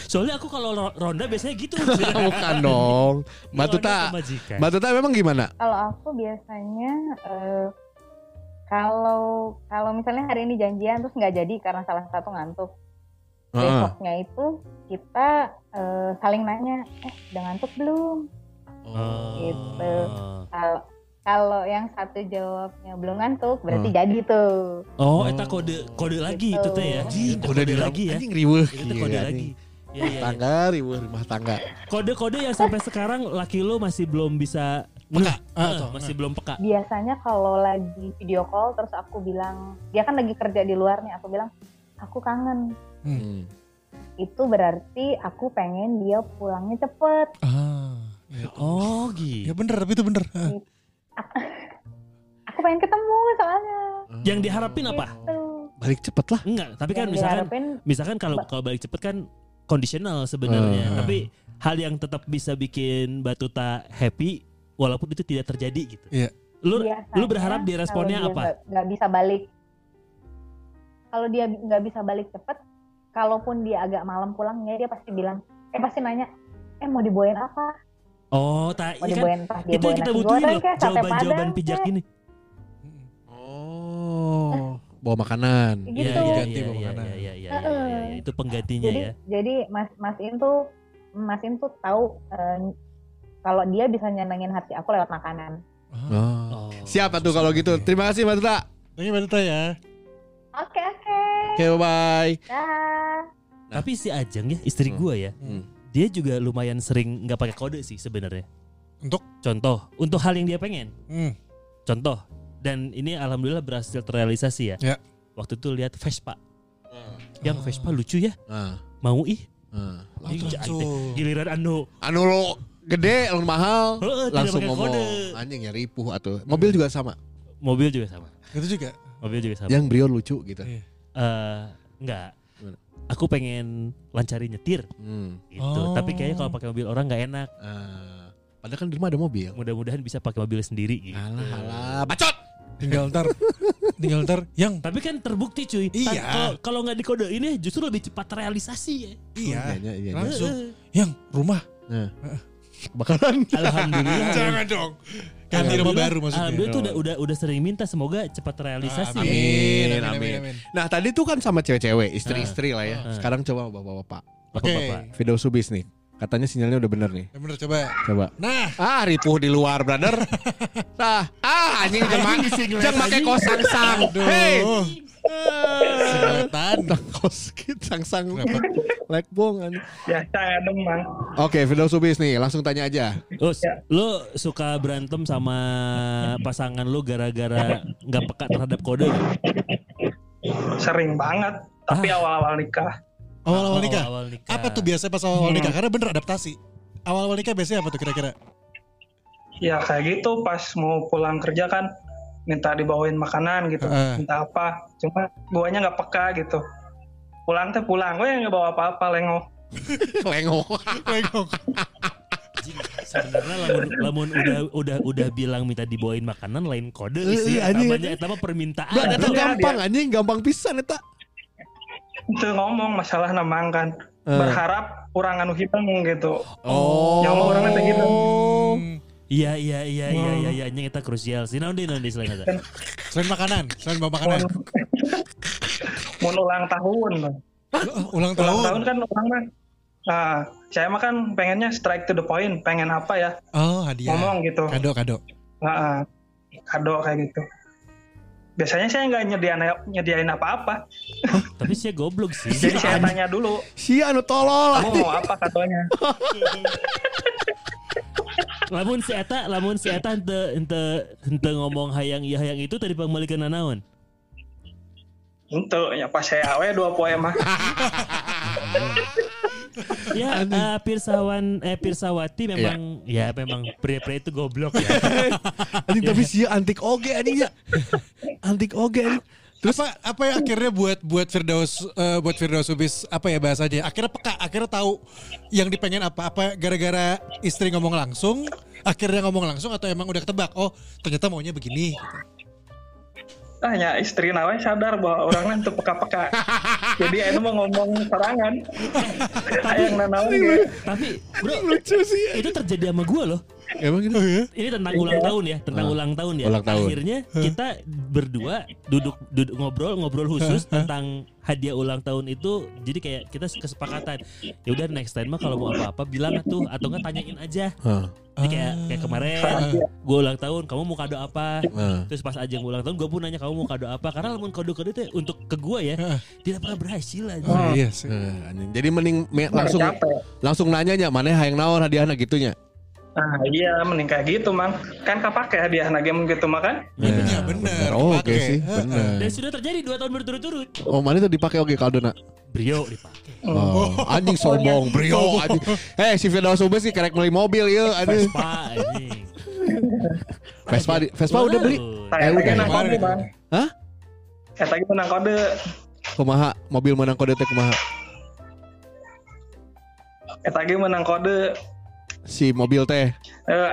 Speaker 3: Soalnya aku kalau ro- ronda biasanya gitu.
Speaker 2: Bukan dong. Batuta.
Speaker 3: Ronda pemajikan.
Speaker 2: Batuta memang gimana?
Speaker 7: Kalau aku biasanya eh, kalau kalau misalnya hari ini janjian terus nggak jadi karena salah satu ngantuk.
Speaker 2: Heeh.
Speaker 7: Besoknya itu kita eh, saling nanya, eh udah ngantuk belum?
Speaker 3: Oh.
Speaker 7: Gitu. Kalau kalau yang satu jawabnya belum ngantuk berarti jadi tuh.
Speaker 3: Oh, eta kode kode lagi itu teh ya.
Speaker 2: Anjing,
Speaker 3: Itu
Speaker 2: kode di
Speaker 3: lagi ya.
Speaker 2: Anjing riweuh.
Speaker 3: Itu kode
Speaker 2: Iya,
Speaker 3: lagi. Iya, iya, iya.
Speaker 2: Tangga riweuh rumah tangga.
Speaker 3: Kode-kode yang sampai sekarang laki lu masih belum bisa peka.
Speaker 1: Ah,
Speaker 3: masih belum peka.
Speaker 7: Biasanya kalau lagi video call terus aku bilang, dia kan lagi kerja di luar nih, aku bilang aku kangen.
Speaker 2: Hmm.
Speaker 7: Itu berarti aku pengen dia pulangnya cepet.
Speaker 1: Ah, ya.
Speaker 3: Oh,
Speaker 1: Ya
Speaker 3: gitu.
Speaker 1: bener, tapi itu bener. Ah.
Speaker 7: Aku pengen ketemu soalnya.
Speaker 3: Yang diharapin apa?
Speaker 7: Gitu.
Speaker 2: Balik cepet lah.
Speaker 3: Enggak, tapi kan
Speaker 7: Yang
Speaker 3: misalkan
Speaker 7: diharapin
Speaker 3: misalkan kalau kalau balik cepet kan kondisional sebenarnya,
Speaker 2: Hmm.
Speaker 3: tapi hal yang tetap bisa bikin Batuta happy walaupun itu tidak terjadi gitu.
Speaker 1: Iya.
Speaker 3: Lu
Speaker 7: biasanya
Speaker 3: lu berharap dia responnya
Speaker 7: dia
Speaker 3: apa?
Speaker 7: nggak- nggak bisa balik. Kalau dia nggak bisa balik cepet, kalaupun dia agak malam pulangnya dia pasti bilang, eh pasti nanya, eh mau dibawain apa?
Speaker 3: Oh, tak iya kan itu yang kita butuhin
Speaker 7: goreng
Speaker 3: loh, jawaban-jawaban pijak ini.
Speaker 2: Oh, bawa makanan.
Speaker 7: Gitu.
Speaker 3: Iya, iya,
Speaker 1: Ganti
Speaker 3: iya,
Speaker 1: bawa
Speaker 3: iya,
Speaker 1: makanan.
Speaker 3: iya, iya, iya, iya, iya, iya, itu penggantinya
Speaker 7: Jadi
Speaker 3: ya.
Speaker 7: jadi Mas Mas In tuh Mas In tuh tahu eh, kalau dia bisa nyenengin hati aku lewat makanan.
Speaker 2: Oh.
Speaker 3: Oh.
Speaker 2: Siapa tuh kalau gitu? Terima kasih Batuta.
Speaker 1: Thank you Mbak Tuta ya.
Speaker 7: Oke oke.
Speaker 2: Oke, bye.
Speaker 7: Dah.
Speaker 3: Tapi si Ajeng ya, istri
Speaker 2: Hmm.
Speaker 3: gua ya,
Speaker 2: Hmm.
Speaker 3: Dia juga lumayan sering nggak pakai kode sih sebenarnya.
Speaker 1: Untuk?
Speaker 3: Contoh, untuk hal yang dia pengen.
Speaker 1: Hmm.
Speaker 3: Contoh, dan ini alhamdulillah berhasil terrealisasi ya.
Speaker 1: Ya.
Speaker 3: Waktu itu lihat Vespa. Yang Vespa lucu ya,
Speaker 2: Nah,
Speaker 3: mau ih. teh. Giliran anu.
Speaker 2: Anu lo gede, lo mahal,
Speaker 3: tidak
Speaker 2: langsung ngomong.
Speaker 3: kode.
Speaker 2: Anjing ya ripuh atau mobil juga sama.
Speaker 3: Mobil juga sama.
Speaker 1: Itu juga.
Speaker 3: Mobil juga sama.
Speaker 2: Yang Brio lucu gitu.
Speaker 1: Iya.
Speaker 3: Eh, enggak. Aku pengen lancari nyetir
Speaker 2: Hmm.
Speaker 3: gitu.
Speaker 1: Oh.
Speaker 3: Tapi kayaknya kalau pakai mobil orang nggak enak.
Speaker 2: Ah, padahal kan di rumah ada mobil.
Speaker 3: Mudah-mudahan bisa pakai mobil sendiri gitu.
Speaker 2: Alah, alah, bacot.
Speaker 1: tinggal ntar tinggal ntar yang
Speaker 3: Tapi kan terbukti cuy.
Speaker 1: Iya.
Speaker 3: Kalau nggak dikode ini justru lebih cepat realisasi ya.
Speaker 1: iya
Speaker 2: Iya, iya, iya.
Speaker 1: langsung yang rumah
Speaker 2: Nah. Bakaran.
Speaker 3: Alhamdulillah.
Speaker 1: jangan dong ganti rumah baru maksudnya
Speaker 3: Alhamdulillah tuh udah udah udah sering minta semoga cepat realisasi.
Speaker 1: Ah,
Speaker 3: ya.
Speaker 1: amin,
Speaker 2: Amin,
Speaker 1: amin,
Speaker 2: amin.
Speaker 1: amin.
Speaker 2: Nah tadi tuh kan sama cewek-cewek, istri-istri lah ya. Sekarang coba bapak-bapak.
Speaker 1: oke
Speaker 3: Bapak-bapak.
Speaker 2: Video subis nih. Katanya sinyalnya udah bener nih.
Speaker 1: yang bener coba
Speaker 2: Coba.
Speaker 1: nah
Speaker 2: Ah, ripuh di luar, brother. Nah, ah anjing jangan jangan pakai kos sang-sang. Hei.
Speaker 1: Sedotan.
Speaker 2: Kos sang-sang. Like bong anjing.
Speaker 4: Ya, saya demang.
Speaker 2: Oke, video subis nih, langsung tanya aja.
Speaker 3: Oh, lo suka berantem sama pasangan lo gara-gara nggak peka terhadap kode?
Speaker 4: Sering banget. Tapi awal-awal nikah.
Speaker 1: awal-awal nikah
Speaker 3: awal nikah.
Speaker 1: apa tuh biasanya pas awal-awal nikah karena bener adaptasi awal-awal nikah biasanya apa tuh kira-kira
Speaker 4: Ya kayak gitu pas mau pulang kerja kan minta dibawain makanan gitu.
Speaker 1: Heeh.
Speaker 4: Minta apa. Cuma guanya nggak peka gitu. Pulang teh pulang. Gue nggak bawa apa-apa lengo.
Speaker 2: Lengok.
Speaker 1: Lengok.
Speaker 3: Anjing, Sebenarnya lamun, lamun udah udah udah bilang minta dibawain makanan lain kode isi
Speaker 2: anjing.
Speaker 3: namanya eta mah permintaan.
Speaker 2: Bah, eta
Speaker 4: Iya,
Speaker 2: gampang anjing, gampang pisan eta.
Speaker 4: Itu ngomong masalah namang kan.
Speaker 2: Eh.
Speaker 4: Berharap kurang anu hidung gitu.
Speaker 2: Oh.
Speaker 4: Ya, orang nanti gitu.
Speaker 1: Hmm.
Speaker 3: Iya iya iya iya iya iya anjing eta krusial sih. Naon deui selain eta?
Speaker 1: selain makanan selain bawa makanan
Speaker 4: Mau ulang tahun.
Speaker 1: Oh, ulang
Speaker 4: Ulang
Speaker 1: tahun
Speaker 4: tahun kan orang mah. Nah, saya mah kan pengennya strike to the point. Pengen apa ya?
Speaker 1: oh hadiah
Speaker 4: Ngomong gitu.
Speaker 1: kado kado
Speaker 4: Nah, kado kayak gitu. Biasanya saya nggak nyediain nyediain apa-apa.
Speaker 3: Tapi sih goblok sih.
Speaker 4: Jadi saya tanya dulu,
Speaker 2: Si anu tolol.
Speaker 4: kamu mau apa kadonya?
Speaker 3: lamun si eta lamun si eta henteu henteu henteu ngomong hayang iya hayang itu tadi pangmalikeun naon?
Speaker 4: Untuk ya pas saya awe dua poe mah.
Speaker 3: Ya, eh, Pirsawan eh Pirsawati memang ya memang pria-pria itu goblok ya.
Speaker 2: Anjing tapi si antik oge anjing ya. Antik oge anjing.
Speaker 1: Terus apa apa yang akhirnya buat buat Firdaus eh, buat Firdaus Subis apa ya bahasanya? Akhirnya peka, akhirnya tahu yang dipengen apa? Apa gara-gara istri ngomong langsung, akhirnya ngomong langsung atau emang udah ketebak? Oh, ternyata maunya begini.
Speaker 4: Ah, ya istri nawe sadar bahwa orangnya itu peka-peka. Jadi ini mau ngomong serangan. Ge.
Speaker 3: Tapi bro,
Speaker 2: Lucu sih.
Speaker 3: itu terjadi sama gue loh.
Speaker 2: Emang gitu.
Speaker 3: Ini tentang ulang tahun ya, tentang
Speaker 2: Ah,
Speaker 3: ulang tahun ya.
Speaker 2: ulang tahun.
Speaker 3: Akhirnya kita berdua duduk duduk ngobrol ngobrol khusus tentang hadiah ulang tahun itu. Jadi kayak kita kesepakatan. Ya udah next time mah kalau mau apa-apa bilang tuh atau enggak tanyain aja.
Speaker 2: Hah.
Speaker 3: Jadi kayak kayak kemarin gue ulang tahun, kamu mau kado apa?
Speaker 2: Hah.
Speaker 3: Terus pas Ajeng ulang tahun gue pun nanya kamu mau kado apa? Karena lamun kado-kado itu untuk ke gue ya, tidak pernah berhasil aja.
Speaker 1: Oh, iya
Speaker 2: anjing. Jadi mending me- langsung langsung nanya nya mana hayang naon hadiahna gitunya.
Speaker 4: Nah, iya mending kayak gitu, Mang. Kan kapake hadiah nage gitu mah kan?
Speaker 1: Iya bener.
Speaker 2: Oh, oke
Speaker 1: kepake.
Speaker 2: sih, bener.
Speaker 3: Dan sudah terjadi dua tahun berturut-turut.
Speaker 2: Oh, mana itu dipakai oge kaldona.
Speaker 3: Brio dipakai.
Speaker 2: Oh, anjing sombong, brio anjing. Eh, si Firdaus Ubes sih kerek beli mobil ya, anjing.
Speaker 3: Vespa anjing.
Speaker 2: Vespa, di- Vespa udah beli.
Speaker 4: Saya
Speaker 2: Eh, udah.
Speaker 4: menang kode,
Speaker 1: Kemarin.
Speaker 4: Bang.
Speaker 2: Hah?
Speaker 4: Saya lagi menang kode.
Speaker 2: Kumaha? Mobil menang kode teh kumaha?
Speaker 4: Saya lagi menang kode.
Speaker 2: Si mobil teh.
Speaker 4: Eh,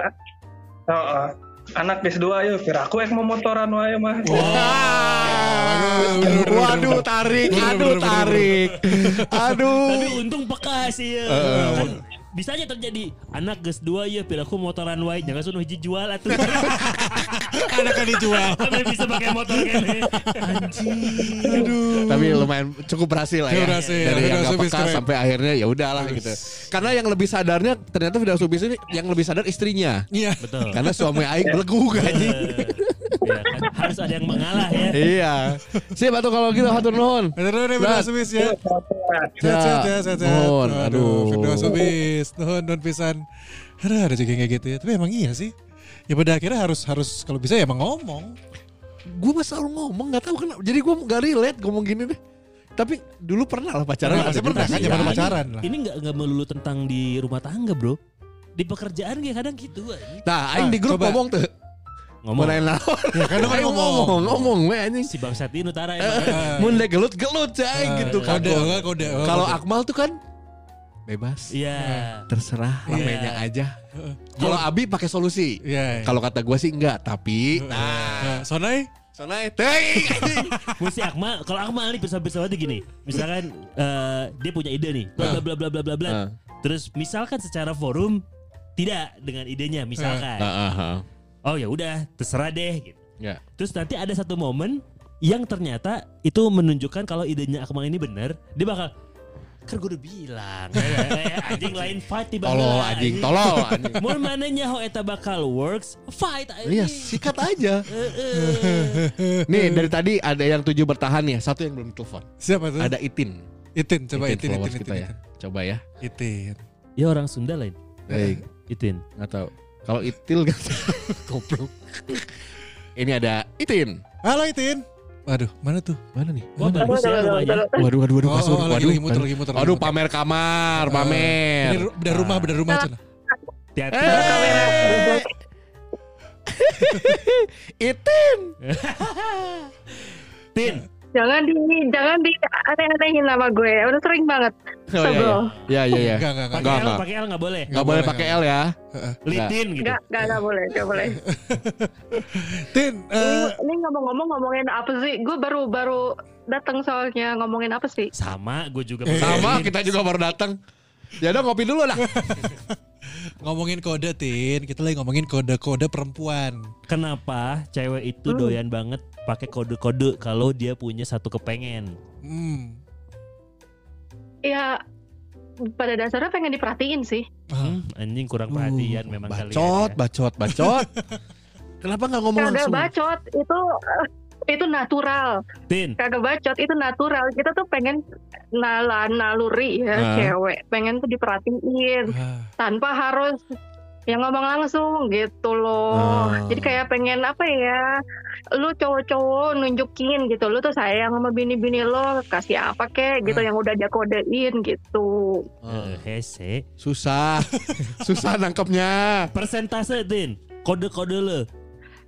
Speaker 4: oh, oh. anak des dua yuk, kira aku yang mau motoran wae mah.
Speaker 2: Waduh, tarik, aduh, tarik. Aduh.
Speaker 3: Tapi untung peka sih ya.
Speaker 2: Eh,
Speaker 3: Kan bisa aja terjadi anak ges dua ya piraku motoran wae jangan sunuh hiji jual atuh
Speaker 1: Karena kan dijual.
Speaker 3: Tapi bisa pakai motor kan
Speaker 2: Tapi lumayan cukup berhasil lah ya.
Speaker 1: Cukup berhasil.
Speaker 2: Dari yang
Speaker 1: Firdaus
Speaker 2: gak
Speaker 1: Subis
Speaker 2: peka
Speaker 1: keren.
Speaker 2: sampai akhirnya ya udahlah gitu. Karena yang lebih sadarnya ternyata Firdaus Subis ini yang lebih sadar istrinya.
Speaker 1: Iya.
Speaker 3: betul
Speaker 2: Karena suami aing belegu anjing.
Speaker 3: Ya kan? harus ada yang mengalah ya
Speaker 2: Iya. Sip atuh kalau gitu hatur nuhun.
Speaker 1: Bener nih Firdaus Subis ya. Sehat,
Speaker 2: Ya,
Speaker 1: sehat, sehat,
Speaker 2: nuhun. Aduh.
Speaker 1: Firdaus Subis, nuhun, nuhun pisan. Aduh, ada juga yang kayak gitu ya. Tapi emang iya sih. Ya pada akhirnya harus harus kalau bisa ya emang ngomong.
Speaker 2: Gue mah selalu ngomong nggak tahu kenapa. Jadi gue nggak relate ngomong gini deh. Tapi dulu pernah lah pacaran. Ada
Speaker 1: pasti
Speaker 2: juga
Speaker 1: pernah kan, zaman
Speaker 2: Ya,
Speaker 1: pacaran lah.
Speaker 3: ini nggak nggak melulu tentang di rumah tangga bro di pekerjaan kayak kadang gitu.
Speaker 2: Nah, aing di grup ngomong tuh.
Speaker 3: Ngomong
Speaker 2: Mana naon?
Speaker 1: Ya kan
Speaker 2: Aing
Speaker 1: ngomong.
Speaker 2: ngomong, ngomong we anjing.
Speaker 3: si bangsat ini utara
Speaker 2: Eh, Mun deh gelut gelut cai gitu kan.
Speaker 1: Kode, kode, kode.
Speaker 2: Kalau Akmal tuh kan bebas.
Speaker 3: Iya.
Speaker 2: Terserah
Speaker 3: Iya.
Speaker 2: ramenya aja. Kalau Abi pakai solusi.
Speaker 1: Iya.
Speaker 2: Kalau kata gua sih enggak, tapi
Speaker 1: Nah, Sonai
Speaker 2: Sonai teuing.
Speaker 3: Mesti Akmal, kalau Akmal nih bisa-bisa aja gini. Misalkan eh, dia punya ide nih, bla bla bla bla bla bla. Terus misalkan secara forum tidak dengan idenya, misalkan.
Speaker 2: Ah.
Speaker 3: Oh ya udah, terserah deh gitu.
Speaker 2: Ya.
Speaker 3: Terus nanti ada satu momen yang ternyata itu menunjukkan kalau idenya Akmal ini benar, dia bakal kan gue udah bilang eh, anjing lain fight tiba
Speaker 2: Tolol anjing, tolol anjing.
Speaker 3: Mau mananya ho eta bakal works fight
Speaker 2: Iya, sikat aja.
Speaker 3: Heeh.
Speaker 2: Nih dari tadi ada yang tujuh bertahan ya, satu yang belum telepon.
Speaker 1: siapa tuh?
Speaker 2: Ada Itin.
Speaker 1: Itin, coba Itin, Itin,
Speaker 2: kita ya. Coba ya.
Speaker 1: Itin.
Speaker 3: Ya orang Sunda lain.
Speaker 2: Baik,
Speaker 3: Itin.
Speaker 2: nggak tahu. Kalau Itil kan goblok. Ini ada Itin.
Speaker 1: Halo Itin. Waduh, mana tuh?
Speaker 2: Mana nih?
Speaker 3: Bagus ya rumahnya.
Speaker 2: Waduh, waduh, waduh,
Speaker 1: Oh,
Speaker 2: kasur.
Speaker 1: oh,
Speaker 2: waduh,
Speaker 1: lagi muter,
Speaker 2: waduh.
Speaker 1: lagi muter,
Speaker 2: Waduh, pamer kamar,
Speaker 1: Ini
Speaker 2: pamer.
Speaker 1: ru- bedah rumah, bedah rumah Cina.
Speaker 3: Hati-hati.
Speaker 2: Eh, Itin.
Speaker 3: Tin.
Speaker 5: Jangan di jangan di aneh-anehin nama gue. Udah sering banget.
Speaker 2: Oh, iya,
Speaker 5: Sebel.
Speaker 2: iya. Iya, iya, iya.
Speaker 1: Enggak, enggak, enggak.
Speaker 3: Pakai
Speaker 2: Enggak,
Speaker 3: L,
Speaker 2: enggak.
Speaker 3: pakai L nggak boleh.
Speaker 2: Nggak boleh pakai L ya.
Speaker 3: Litin gitu.
Speaker 5: Enggak, enggak, enggak boleh, enggak boleh.
Speaker 1: Tin,
Speaker 5: Ini,
Speaker 1: eh,
Speaker 5: ini ngomong-ngomong ngomongin apa sih? Gue baru baru datang soalnya ngomongin apa sih?
Speaker 3: Sama, gue juga.
Speaker 2: Sama,
Speaker 3: pakai.
Speaker 2: kita juga baru datang. Ya udah ngopi dulu lah.
Speaker 1: ngomongin kode Tin, kita lagi ngomongin kode-kode perempuan.
Speaker 3: Kenapa cewek itu
Speaker 5: Hmm.
Speaker 3: doyan banget pakai kode-kode kalau dia punya satu kepengen?
Speaker 1: Hmm.
Speaker 5: Ya pada dasarnya pengen diperhatiin sih.
Speaker 3: Hmm, anjing kurang perhatian memang.
Speaker 2: Bacot,
Speaker 3: ya.
Speaker 2: bacot, bacot. Kenapa nggak ngomong
Speaker 5: Kagak
Speaker 2: langsung?
Speaker 5: bacot itu itu natural.
Speaker 3: Tin,
Speaker 5: Kagak bacot itu natural. Kita tuh pengen nala naluri ya
Speaker 2: Ah.
Speaker 5: cewek. Pengen tuh diperhatiin
Speaker 1: Ah,
Speaker 5: tanpa harus yang ngomong langsung gitu loh.
Speaker 2: Ah.
Speaker 5: Jadi kayak pengen apa ya? Lu cowok-cowok nunjukin gitu. Lu tuh sayang sama bini-bini lo, kasih apa kek gitu
Speaker 1: Ah.
Speaker 5: yang udah dia kodein gitu.
Speaker 3: hese.
Speaker 2: Susah, susah nangkepnya.
Speaker 3: Persentase Tin, kode-kode lo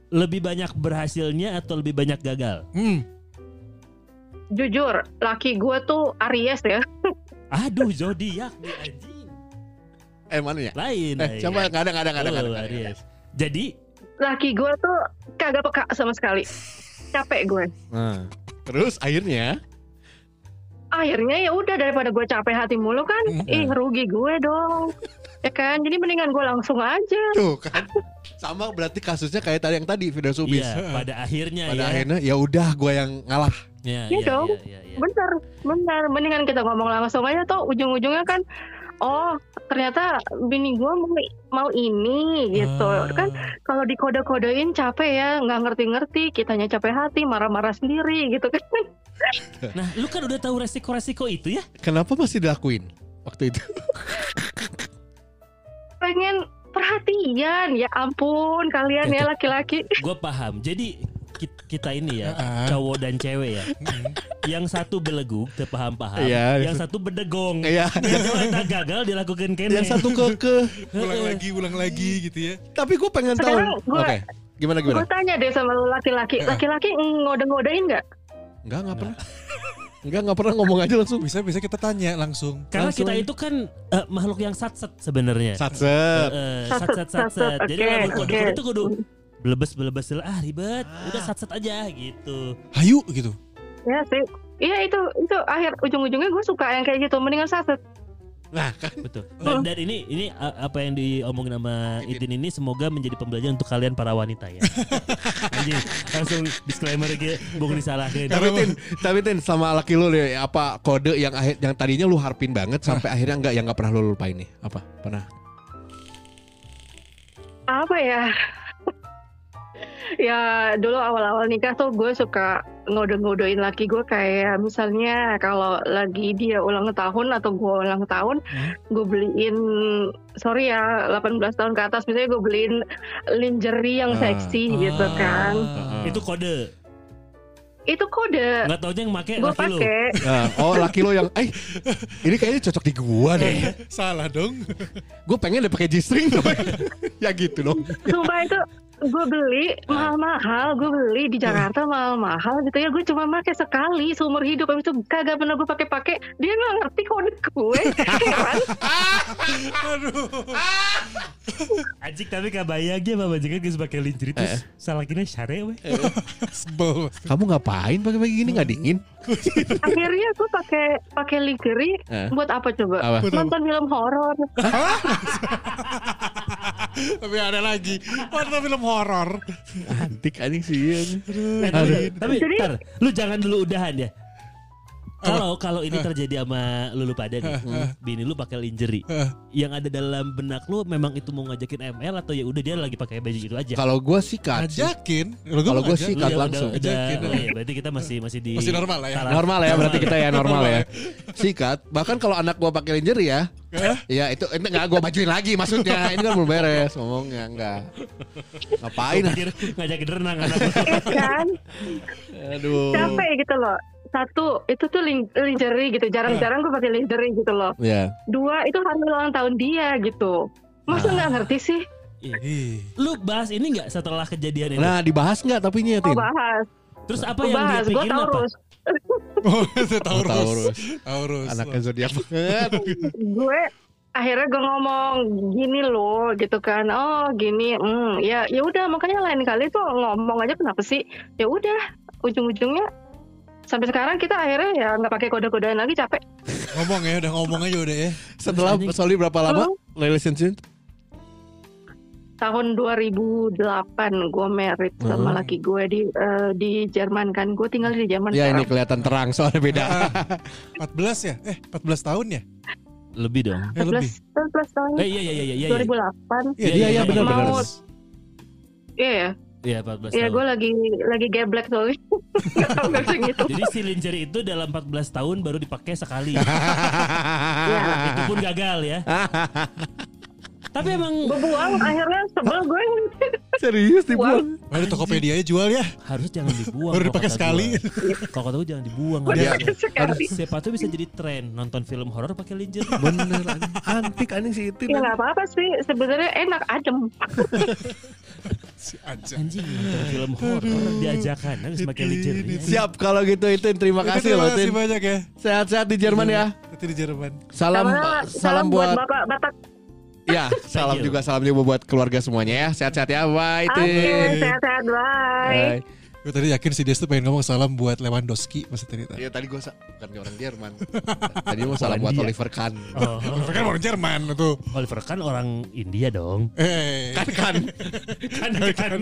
Speaker 3: lebih banyak berhasilnya atau lebih banyak gagal?
Speaker 1: Hmm.
Speaker 5: Jujur, laki gue tuh Aries ya.
Speaker 3: Aduh, zodiak nih anjing.
Speaker 2: Eh mana ya?
Speaker 3: Lain.
Speaker 2: Eh,
Speaker 3: lain.
Speaker 2: coba nggak ada, nggak ada, nggak ada, nggak ada,
Speaker 3: Oh,
Speaker 2: ada.
Speaker 3: Jadi
Speaker 5: Laki gue tuh kagak peka sama sekali. Capek gue.
Speaker 2: Nah, terus akhirnya
Speaker 5: Akhirnya ya udah daripada gue capek hati mulu kan,
Speaker 1: Hmm.
Speaker 5: ih rugi gue dong. Ya kan, jadi mendingan gue langsung aja.
Speaker 2: tuh kan sama berarti kasusnya kayak tadi yang tadi video subis.
Speaker 3: Iya, pada akhirnya
Speaker 2: Pada
Speaker 3: ya.
Speaker 2: akhirnya ya udah gue yang ngalah.
Speaker 3: Ya,
Speaker 5: Iya
Speaker 3: ya,
Speaker 5: dong.
Speaker 3: ya, ya, ya.
Speaker 5: Bener, bener. Mendingan kita ngomong langsung aja tuh ujung-ujungnya kan, oh ternyata bini gue mau, mau ini gitu.
Speaker 1: Ah.
Speaker 5: Kan kalau dikode-kodein capek ya, nggak ngerti-ngerti. Kitanya capek hati, marah-marah sendiri gitu kan.
Speaker 3: Nah, lu kan udah tahu resiko-resiko itu ya?
Speaker 2: Kenapa masih dilakuin waktu itu?
Speaker 5: Pengen perhatian, ya ampun kalian ya laki-laki.
Speaker 3: Gue paham. Jadi kita ini ya,
Speaker 1: Ah.
Speaker 3: cowok dan cewek ya. yang satu beleguk, terpaham-paham.
Speaker 2: Iya.
Speaker 3: Yang satu bedegong.
Speaker 2: Iya.
Speaker 3: Yang ternyata gagal dilakukan kene.
Speaker 2: yang satu keke.
Speaker 1: Ulang lagi, ulang lagi gitu ya.
Speaker 2: Tapi gue pengen tahu. Oke,
Speaker 5: gua-
Speaker 2: gimana gimana?
Speaker 5: Gue tanya deh sama lu laki-laki, laki-laki ngode-ngodein nggak?
Speaker 2: Enggak, enggak pernah. Enggak, enggak pernah ngomong aja langsung.
Speaker 1: Bisa bisa kita tanya langsung.
Speaker 3: Karena
Speaker 2: Langsung.
Speaker 3: kita itu kan eh, makhluk yang satset sebenarnya.
Speaker 2: Satset.
Speaker 3: Eh,
Speaker 5: Satset,
Speaker 3: satset satset.
Speaker 5: satset,
Speaker 3: Jadi kode-kode
Speaker 5: oke.
Speaker 3: itu kudu belebes belebes ah ribet. Udah satset aja gitu.
Speaker 1: Hayu gitu.
Speaker 5: Ya sih. Iya itu itu akhir ujung-ujungnya gue suka yang kayak gitu. Mendingan saset.
Speaker 2: Nah, kan
Speaker 3: Betul. Dan, dan ini ini apa yang diomongin sama Itin ini semoga menjadi pembelajaran untuk kalian para wanita ya. Anjing, langsung disclaimer aja, bung disalahin.
Speaker 2: tapi Tin, tapi Tin sama laki lu deh, apa kode yang akhir yang tadinya lu harpin banget sampai akhirnya enggak yang enggak pernah lu lupain nih? Apa? Pernah?
Speaker 5: Apa ya? Ya dulu awal-awal nikah tuh gue suka ngode-ngodein laki gue kayak misalnya kalau lagi dia ulang tahun atau gue ulang tahun gue beliin sorry ya 18 tahun ke atas misalnya gue beliin lingerie yang
Speaker 2: Ah.
Speaker 5: seksi gitu kan
Speaker 3: Itu kode.
Speaker 5: itu kode
Speaker 3: Nggak taunya yang make
Speaker 5: gue
Speaker 3: laki lu.
Speaker 5: pakai
Speaker 2: Nah, oh laki lo yang, eh ini kayaknya cocok di gua deh.
Speaker 1: Salah dong.
Speaker 2: Gue pengen deh pakai G-string. ya gitu dong.
Speaker 5: sumpah itu gue beli mahal-mahal, gue beli di Jakarta mahal-mahal gitu ya. Gue cuma pakai sekali seumur hidup, habis itu kagak pernah gue pakai-pakai. Dia nggak ngerti kode gue. Heran.
Speaker 3: Anjing tapi kabayangnya Mama Jangan geus pakai lingerie terus salah kira syare we.
Speaker 1: Sebel.
Speaker 2: Kamu ngapain pakai-pakai gini nggak dingin?
Speaker 5: Akhirnya gue pakai pakai lingerie
Speaker 2: Eh.
Speaker 5: buat apa coba?
Speaker 2: Apa?
Speaker 5: Nonton film horor.
Speaker 1: Tapi ada lagi. Warna film horor.
Speaker 2: Antik anjing sih.
Speaker 3: Eh, tapi, tapi lu jangan dulu udahan ya. Kalau kalau ini terjadi sama lu, lu pada nih, bini lu pakai lingerie, yang ada dalam benak lu memang itu mau ngajakin ML atau ya udah dia lagi pakai baju itu aja.
Speaker 2: Kalau gue sikat sih.
Speaker 1: Ajakin.
Speaker 2: Kalau gue
Speaker 1: sih
Speaker 2: sikat
Speaker 3: ya
Speaker 2: langsung.
Speaker 3: Udah,
Speaker 1: Ajakin.
Speaker 3: udah, oh iya, berarti kita masih masih di
Speaker 1: Masih normal lah ya.
Speaker 3: taraf-
Speaker 2: Normal ya berarti kita ya normal ya. Sikat. Bahkan kalau anak gua pakai lingerie ya. Ya itu itu enggak gua bajuin lagi maksudnya. Ini kan belum beres ngomongnya enggak. Ngapain?
Speaker 3: Gua pikir ngajakin renang anak.
Speaker 5: Eh kan,
Speaker 2: Aduh.
Speaker 5: capek gitu loh. Satu, itu tuh lin- lingerie gitu. Jarang-jarang gue pakai lingerie gitu loh.
Speaker 2: Ya.
Speaker 5: Dua, itu hari ulang tahun dia gitu. Masa nggak ngerti sih?
Speaker 1: Ih.
Speaker 3: Lu bahas ini nggak setelah kejadian itu?
Speaker 2: Nah, dibahas nggak tapi
Speaker 5: Mau
Speaker 2: nyetin?
Speaker 5: bahas.
Speaker 3: Terus apa
Speaker 5: Gue
Speaker 3: yang dia
Speaker 5: bahas. Gue
Speaker 3: pikirin apa?
Speaker 5: Taurus.
Speaker 1: Oh, itu Taurus.
Speaker 2: Taurus.
Speaker 1: Taurus.
Speaker 2: Anaknya zodiak banget.
Speaker 5: gue akhirnya gue ngomong gini loh gitu kan oh gini hmm, ya ya udah makanya lain kali tuh ngomong aja kenapa sih ya udah ujung-ujungnya sampai sekarang kita akhirnya ya nggak pakai kode-kodean lagi capek
Speaker 1: Ngomong ya, udah ngomong aja udah ya.
Speaker 2: Setelah. Soli berapa lama relationship?
Speaker 5: tahun 2008 gue married sama
Speaker 2: Hmm.
Speaker 5: laki gue di eh, di Jerman kan gue tinggal di Jerman
Speaker 2: Ya ini
Speaker 5: sekarang.
Speaker 2: kelihatan terang soalnya beda.
Speaker 1: 14 ya? Eh, 14 tahun ya?
Speaker 3: Lebih dong.
Speaker 1: Eh, lebih.
Speaker 5: 14 14 tahun
Speaker 3: Eh iya iya iya iya. iya.
Speaker 5: 2008
Speaker 1: Iya,
Speaker 3: Iya,
Speaker 2: Iya iya benar benar.
Speaker 5: Iya ya
Speaker 3: Iya 14
Speaker 5: Iya
Speaker 3: tahun.
Speaker 5: gue lagi lagi geblek soalnya gitu
Speaker 3: Jadi si lingerie itu dalam 14 tahun baru dipakai sekali.
Speaker 5: ya.
Speaker 3: itu pun gagal ya. Tapi emang
Speaker 5: Gue buang akhirnya sebel gue
Speaker 2: Serius dibuang.
Speaker 1: Di Tokopedia aja jual ya?
Speaker 3: harus jangan dibuang.
Speaker 1: Baru dipakai sekali.
Speaker 3: Kalau kata gue jangan dibuang.
Speaker 5: Baru
Speaker 3: Harus-
Speaker 5: dipakai sekali.
Speaker 3: harus siapa tuh bisa jadi tren nonton film horor pakai lingerie.
Speaker 2: Bener anjing. Antik anjing si itu.
Speaker 5: Ya nggak apa-apa sih sebenarnya enak adem
Speaker 1: Si aja.
Speaker 3: Anjing nonton film horor diajakan harus pakai lingerie.
Speaker 2: Siap kalau gitu itu terima kasih
Speaker 1: Terima
Speaker 2: loh
Speaker 1: kasih
Speaker 2: Tin.
Speaker 1: banyak ya.
Speaker 2: Sehat-sehat di Jerman ya.
Speaker 1: Itu di Jerman.
Speaker 2: Salam
Speaker 5: Sama-
Speaker 2: salam buat
Speaker 5: bapak batak
Speaker 2: ya, salam juga salam juga buat keluarga semuanya ya. Sehat-sehat ya. Bye
Speaker 5: oke
Speaker 2: Tin.
Speaker 5: sehat-sehat bye
Speaker 2: Bye.
Speaker 1: Gue tadi yakin si Des tuh pengen ngomong salam buat Lewandowski masa tadi.
Speaker 2: Iya tadi gue bukan orang Jerman. Tadi mau salam buat. Oliver Kahn.
Speaker 3: Oh,
Speaker 1: Kan orang Jerman tuh.
Speaker 3: Oliver kan orang India dong.
Speaker 1: Eh,
Speaker 2: Kan kan.
Speaker 3: Kan kan.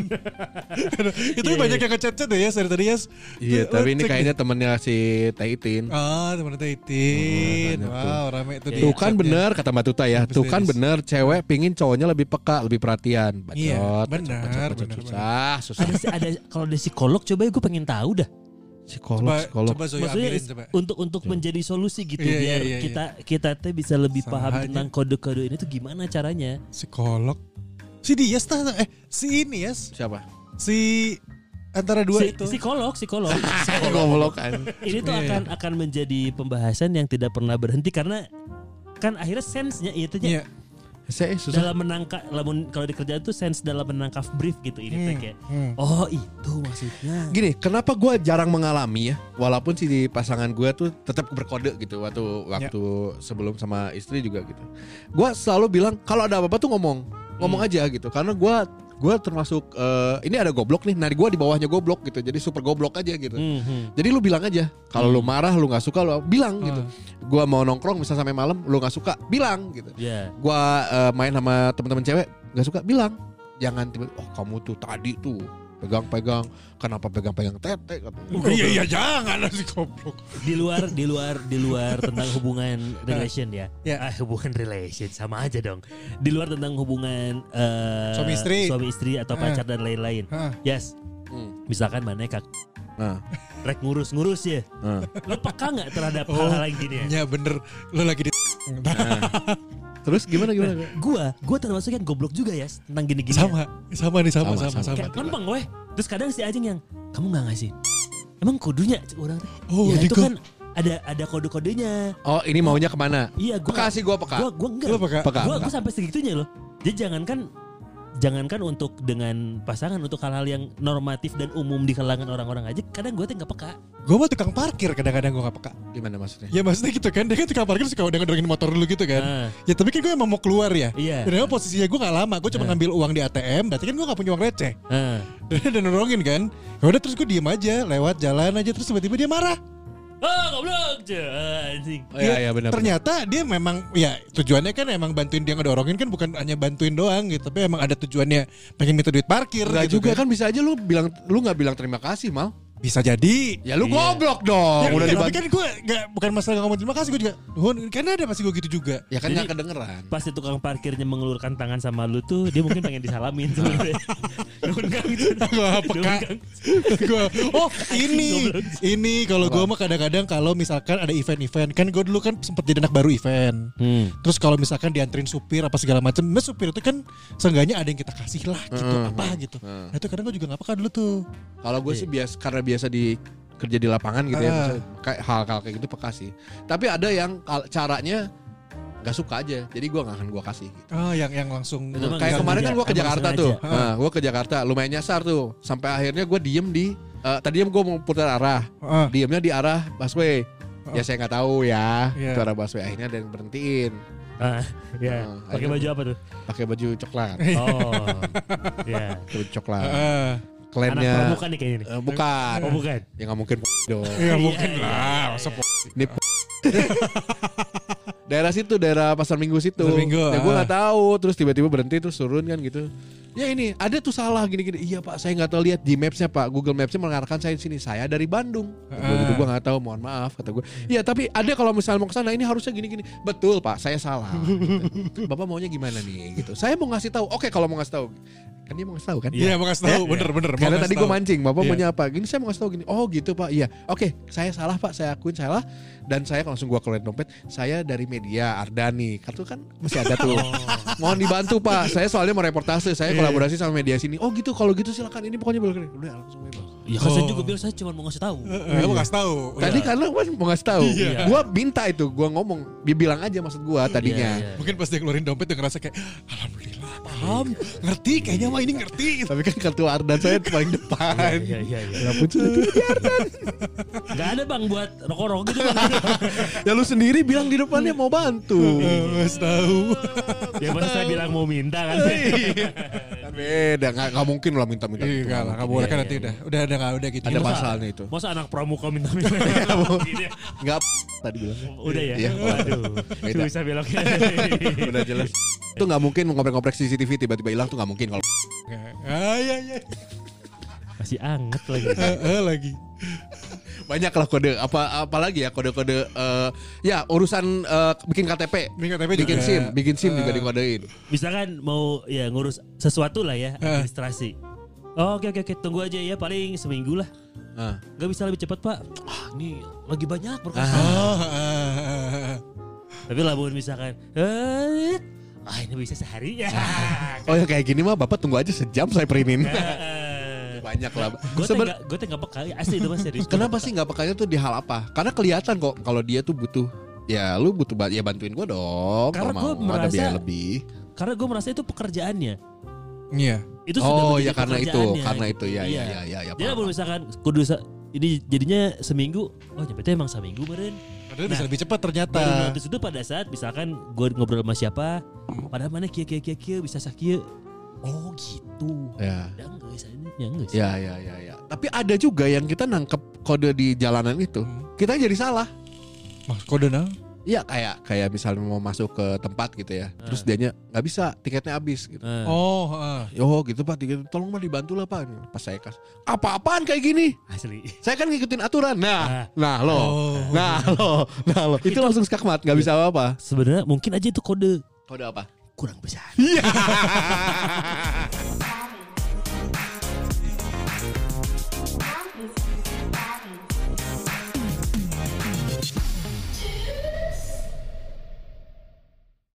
Speaker 1: itu
Speaker 3: Iya,
Speaker 1: banyak
Speaker 3: iya.
Speaker 1: yang ngechat-chat ya dari tadi ya.
Speaker 2: Iya, tapi ini kayaknya temennya si Taitin.
Speaker 1: Ah, teman Taitin.
Speaker 2: Oh,
Speaker 1: wow, rame itu di
Speaker 2: Tuh kan bener kata Mbak Tuta ya. Tuh kan bener cewek pingin cowoknya lebih peka, lebih perhatian.
Speaker 1: Iya,
Speaker 2: bacot,
Speaker 1: benar,
Speaker 2: susah, susah.
Speaker 3: ada kalau ada psikolog coba gue pengen tahu dah.
Speaker 2: Psikolog,
Speaker 1: Coba,
Speaker 2: psikolog.
Speaker 1: coba Zoya
Speaker 3: Maksudnya
Speaker 1: ambilin coba.
Speaker 3: untuk untuk menjadi solusi gitu
Speaker 1: Iya, iya,
Speaker 3: biar
Speaker 1: iya, iya.
Speaker 3: kita kita teh bisa lebih
Speaker 1: Sama
Speaker 3: paham
Speaker 1: aja.
Speaker 3: tentang kode-kode ini tuh gimana caranya.
Speaker 1: Psikolog. Si Dias tah eh si ini ya.
Speaker 2: Siapa?
Speaker 1: Si antara dua
Speaker 3: Si-
Speaker 1: itu.
Speaker 3: Psikolog, psikolog.
Speaker 2: Goblok kan.
Speaker 3: ini tuh
Speaker 1: Iya,
Speaker 3: akan akan menjadi pembahasan yang tidak pernah berhenti karena kan akhirnya sense-nya itu
Speaker 1: Iya.
Speaker 2: Saya susah.
Speaker 3: dalam menangkap lamun kalau di kerjaan tuh sense dalam menangkap brief gitu ini
Speaker 1: Hmm,
Speaker 3: kayak
Speaker 1: hmm.
Speaker 3: oh itu maksudnya
Speaker 2: Gini, kenapa gue jarang mengalami ya? Walaupun si pasangan gue tuh tetap berkode gitu waktu waktu sebelum sama istri juga gitu. Gue selalu bilang kalau ada apa-apa tuh ngomong, ngomong aja gitu. Karena gue gue termasuk eh, ini ada goblok nih, nah gue di bawahnya goblok gitu. Jadi super goblok aja gitu.
Speaker 3: Hmm, hmm.
Speaker 2: Jadi lu bilang aja kalau lu marah, lu nggak suka, lu bilang gitu. Gua mau nongkrong bisa sampai malam, lu nggak suka, bilang gitu.
Speaker 3: ya
Speaker 2: Gua eh, main sama teman-teman cewek nggak suka, bilang. Jangan tiba, oh kamu tuh tadi tuh pegang-pegang, kenapa pegang-pegang tete? Kata.
Speaker 1: Oh, iya iya jangan si goblok.
Speaker 3: di luar di luar di luar tentang hubungan relation ya.
Speaker 1: Ya.
Speaker 3: Ah, hubungan relation sama aja dong. Di luar tentang hubungan eh,
Speaker 1: Suami istri.
Speaker 3: suami istri atau
Speaker 1: Ah.
Speaker 3: pacar dan lain-lain.
Speaker 1: Hah.
Speaker 3: Yes.
Speaker 2: Hmm.
Speaker 3: Misalkan mana kak
Speaker 2: Nah,
Speaker 3: rek ngurus-ngurus ya.
Speaker 2: nah.
Speaker 3: Lo peka nggak terhadap
Speaker 1: Oh.
Speaker 3: hal-hal yang gini ya?
Speaker 1: Ya bener lu lagi di
Speaker 2: Terus gimana gimana?
Speaker 3: Gua, gua termasuk yang goblok juga ya tentang gini-gini.
Speaker 1: sama sama nih sama
Speaker 2: Sama,
Speaker 1: sama
Speaker 2: sama.
Speaker 1: sama.
Speaker 3: Kayak lempeng weh. Terus kadang si Ajeng yang kamu nggak ngasih. Emang kudunya cik, orang teh.
Speaker 1: Oh,
Speaker 3: ya itu kan ada ada kode-kodenya.
Speaker 2: Oh ini maunya ke mana?
Speaker 3: Iya, gua
Speaker 2: Peka sih gua peka.
Speaker 3: Gua gua enggak.
Speaker 1: Lu peka?
Speaker 2: Peka.
Speaker 3: Gua, gua sampai segitunya loh. Jadi jangankan jangankan untuk dengan pasangan untuk hal-hal yang normatif dan umum di kalangan orang-orang aja kadang gue tuh nggak peka
Speaker 1: Gue mah tukang parkir kadang-kadang gue gak peka.
Speaker 2: Gimana maksudnya?
Speaker 1: Ya maksudnya gitu kan, dia kan tukang parkir suka udah ngedorongin motor dulu gitu kan.
Speaker 3: Ah.
Speaker 1: Ya tapi kan gue emang mau keluar ya.
Speaker 3: Iya.
Speaker 1: Dan emang posisinya gue gak lama, gue cuma ngambil uang di ATM, berarti kan gue gak punya uang receh.
Speaker 3: Ah.
Speaker 1: Dan nolongin kan. Ya udah terus gue diem aja, lewat jalan aja terus tiba-tiba dia marah.
Speaker 3: Oh goblok anjing
Speaker 2: Oh iya iya benar.
Speaker 1: Ternyata dia memang ya tujuannya kan emang bantuin dia ngedorongin kan bukan hanya bantuin doang gitu, tapi emang ada tujuannya pengen minta duit parkir
Speaker 2: Enggak
Speaker 1: gitu
Speaker 2: juga kan bisa aja lu bilang lu nggak bilang terima kasih mal.
Speaker 1: Bisa jadi.
Speaker 2: Ya lu
Speaker 3: Iya.
Speaker 2: goblok dong.
Speaker 1: Ya,
Speaker 2: udah
Speaker 1: tapi
Speaker 2: dibantu.
Speaker 1: kan gue gak, bukan masalah ngomong terima kasih gue juga. Nuhun, karena ada pasti gue gitu juga.
Speaker 2: Ya kan
Speaker 3: Jadi-
Speaker 2: nggak kedengeran.
Speaker 3: Pasti tukang parkirnya mengelurkan tangan sama lu tuh Dia mungkin pengen disalamin sebenarnya Nuhun Kang
Speaker 1: Gue peka.
Speaker 3: Kang.
Speaker 1: Gua- oh ini ini kalau gue mah kadang-kadang kalau misalkan ada event-event kan gue dulu kan sempet jadi anak baru event.
Speaker 3: Hmm.
Speaker 1: Terus kalau misalkan dianterin supir apa segala macam, nah supir itu kan seenggaknya ada yang kita kasih lah gitu
Speaker 2: Hmm,
Speaker 1: apa gitu. Nah itu kadang gue juga nggak peka dulu tuh.
Speaker 2: Kalau gue sih biasa karena biasa di kerja di lapangan gitu ya,
Speaker 1: Ah.
Speaker 2: kayak hal-hal kayak gitu peka sih. Tapi ada yang caranya nggak suka aja, jadi gue nggak akan gue kasih. Gitu.
Speaker 1: Oh yang yang langsung
Speaker 3: mah
Speaker 2: Kayak
Speaker 3: nggak
Speaker 2: kemarin kan gue ke Jakarta tuh, nah, gue ke Jakarta lumayan nyasar tuh, sampai akhirnya gue diem di, eh, tadinya gue mau putar arah,
Speaker 1: Ah.
Speaker 2: diemnya di arah busway. Ya saya nggak tahu ya,
Speaker 1: Iya.
Speaker 2: itu arah busway akhirnya ada yang berhentiin,
Speaker 3: Ah, ya.
Speaker 2: Ah,
Speaker 3: Pakai
Speaker 2: akhirnya-
Speaker 3: baju apa tuh?
Speaker 2: pakai baju coklat,
Speaker 3: Oh. ya.
Speaker 2: pakai baju coklat.
Speaker 3: Anak
Speaker 2: Klannya
Speaker 3: pramuka nih kayaknya nih.
Speaker 2: eh, bukan,
Speaker 3: Oh bukan.
Speaker 2: ya nggak mungkin dong.
Speaker 1: Ya mungkin
Speaker 3: Iya,
Speaker 1: lah. masa.
Speaker 2: Ini daerah situ, daerah pasar minggu situ.
Speaker 1: Pasar Minggu,
Speaker 2: ya gue
Speaker 1: ah.
Speaker 2: nggak tahu, terus tiba-tiba berhenti terus turun kan gitu. Ya ini ada tuh salah gini-gini. Iya pak, saya nggak tahu lihat di mapsnya pak. Google Mapsnya mengarahkan saya di sini. Saya dari Bandung. Gue gitu gue nggak tahu. Mohon maaf kata gue. Iya tapi ada kalau misalnya mau ke sana ini harusnya gini-gini. Betul pak, saya salah. Gitu. Bapak maunya gimana nih? Gitu. Saya mau ngasih tahu. Oke kalau mau ngasih tahu, kan dia mau ngasih tahu kan?
Speaker 1: Iya mau kasih tahu, bener-bener. mau
Speaker 2: Karena
Speaker 1: ngasih
Speaker 2: tadi gue mancing, bapak
Speaker 1: Iya.
Speaker 2: maunya apa? Gini saya mau kasih tahu gini. Oh gitu pak, iya. Oke, saya salah pak, saya akuin salah. Dan saya langsung gua keluarin dompet. Saya dari media Ardani. Kartu kan masih ada tuh. Mohon dibantu pak. Saya soalnya mau reportase. Saya
Speaker 1: Iya.
Speaker 2: kolaborasi sama media sini. Oh gitu, kalau gitu silakan. Ini pokoknya boleh. Udah langsung bebas.
Speaker 3: Ya kan saya
Speaker 1: Oh.
Speaker 3: juga bilang saya cuma mau ngasih tahu.
Speaker 1: Eh, mau kasih tahu.
Speaker 2: Tadi karena kan mau ngasih tahu.
Speaker 3: Iya.
Speaker 2: Gua minta itu, gua ngomong, dia bilang aja maksud gua tadinya.
Speaker 3: Iya, iya.
Speaker 1: Mungkin pas dia keluarin dompet dia ngerasa kayak Alhamdulillah paham Ngerti kayaknya mah ini ngerti.
Speaker 2: Tapi kan kartu Ardan saya paling depan.
Speaker 3: Iya iya iya.
Speaker 2: Ya ampun, sudah tuh.
Speaker 3: Gak ada bang buat rokok-rokok gitu bang.
Speaker 2: ya lu sendiri bilang di depannya mau bantu.
Speaker 1: Mas tahu
Speaker 3: ya masa saya bilang mau minta kan.
Speaker 2: Kan beda, nggak nggak mungkin lah minta-minta.
Speaker 1: Iya enggak lah Gak boleh kan
Speaker 3: Iya,
Speaker 1: nanti
Speaker 3: iya.
Speaker 1: udah Udah udah gak udah gitu
Speaker 2: Ada
Speaker 3: Masa-
Speaker 2: pasalnya itu.
Speaker 3: Masa anak pramuka minta-minta.
Speaker 2: Nggak tadi bilang.
Speaker 3: Udah ya.
Speaker 2: Iya.
Speaker 3: Waduh. Susah beloknya.
Speaker 2: Udah jelas. Itu nggak mungkin ngoprek-ngoprek CCTV tiba-tiba hilang tuh nggak mungkin kalau
Speaker 1: Ah iya iya
Speaker 3: Masih anget lagi.
Speaker 1: Eh, eh, lagi
Speaker 2: banyak lah kode apa apalagi ya kode-kode eh, ya urusan eh, bikin KTP,
Speaker 1: Bikin KTP
Speaker 2: bikin
Speaker 1: juga.
Speaker 2: SIM, bikin SIM juga
Speaker 1: Eh.
Speaker 2: dikodein.
Speaker 3: Misalkan mau ya ngurus sesuatu lah ya administrasi. Oh, oke oke oke tunggu aja ya paling seminggu lah.
Speaker 2: Nah,
Speaker 3: Gak bisa lebih cepat pak. Ah, ini lagi banyak berkas.
Speaker 1: Oh ah, ah, ah.
Speaker 3: Tapi lah bukan misalkan. Eh, ah ini bisa sehari ya.
Speaker 2: oh ya kayak gini mah bapak tunggu aja sejam saya printin. banyak lah.
Speaker 3: Gue
Speaker 2: Seben-
Speaker 3: gue teh nggak peka asli itu mas serius.
Speaker 2: Kenapa sih nggak pekanya tuh di hal apa? Karena kelihatan kok kalau dia tuh butuh ya lu butuh ya bantuin gua dong.
Speaker 3: Karena
Speaker 2: ada
Speaker 3: merasa-
Speaker 2: lebih.
Speaker 3: Karena gue merasa itu pekerjaannya.
Speaker 1: Iya
Speaker 3: Itu sudah
Speaker 2: Oh ya karena itu, karena itu ya
Speaker 3: Iya.
Speaker 2: ya ya ya. ya
Speaker 3: Jadi
Speaker 2: paham.
Speaker 3: kalau misalkan kudu ini jadinya seminggu, oh nyampe emang seminggu beren.
Speaker 1: Padahal bisa
Speaker 3: Nah,
Speaker 1: lebih cepat ternyata
Speaker 3: notice itu pada saat misalkan gue ngobrol sama siapa, padahal mana kia kia kia kia bisa sakia. Oh gitu.
Speaker 2: Ya.
Speaker 3: Ya enggak ya enggak sih.
Speaker 2: Ya ya ya ya. Tapi ada juga yang kita nangkep kode di jalanan itu, kita jadi salah.
Speaker 1: Mas kode nah
Speaker 2: Iya kayak kayak misalnya mau masuk ke tempat gitu ya, terus dianya nggak bisa, tiketnya habis gitu.
Speaker 3: Eh,
Speaker 1: Oh ah.
Speaker 2: Yo gitu pak, tiket tolong mah dibantu lah pak. Pas saya kas, apa-apaan kayak gini?
Speaker 3: asli.
Speaker 2: Saya kan ngikutin aturan. Nah, nah lo,
Speaker 1: Oh.
Speaker 2: nah lo, nah lo. Itu langsung skakmat, nggak bisa apa-apa.
Speaker 3: Sebenarnya mungkin aja itu kode
Speaker 2: Kode apa?
Speaker 3: kurang besar.
Speaker 2: Iya.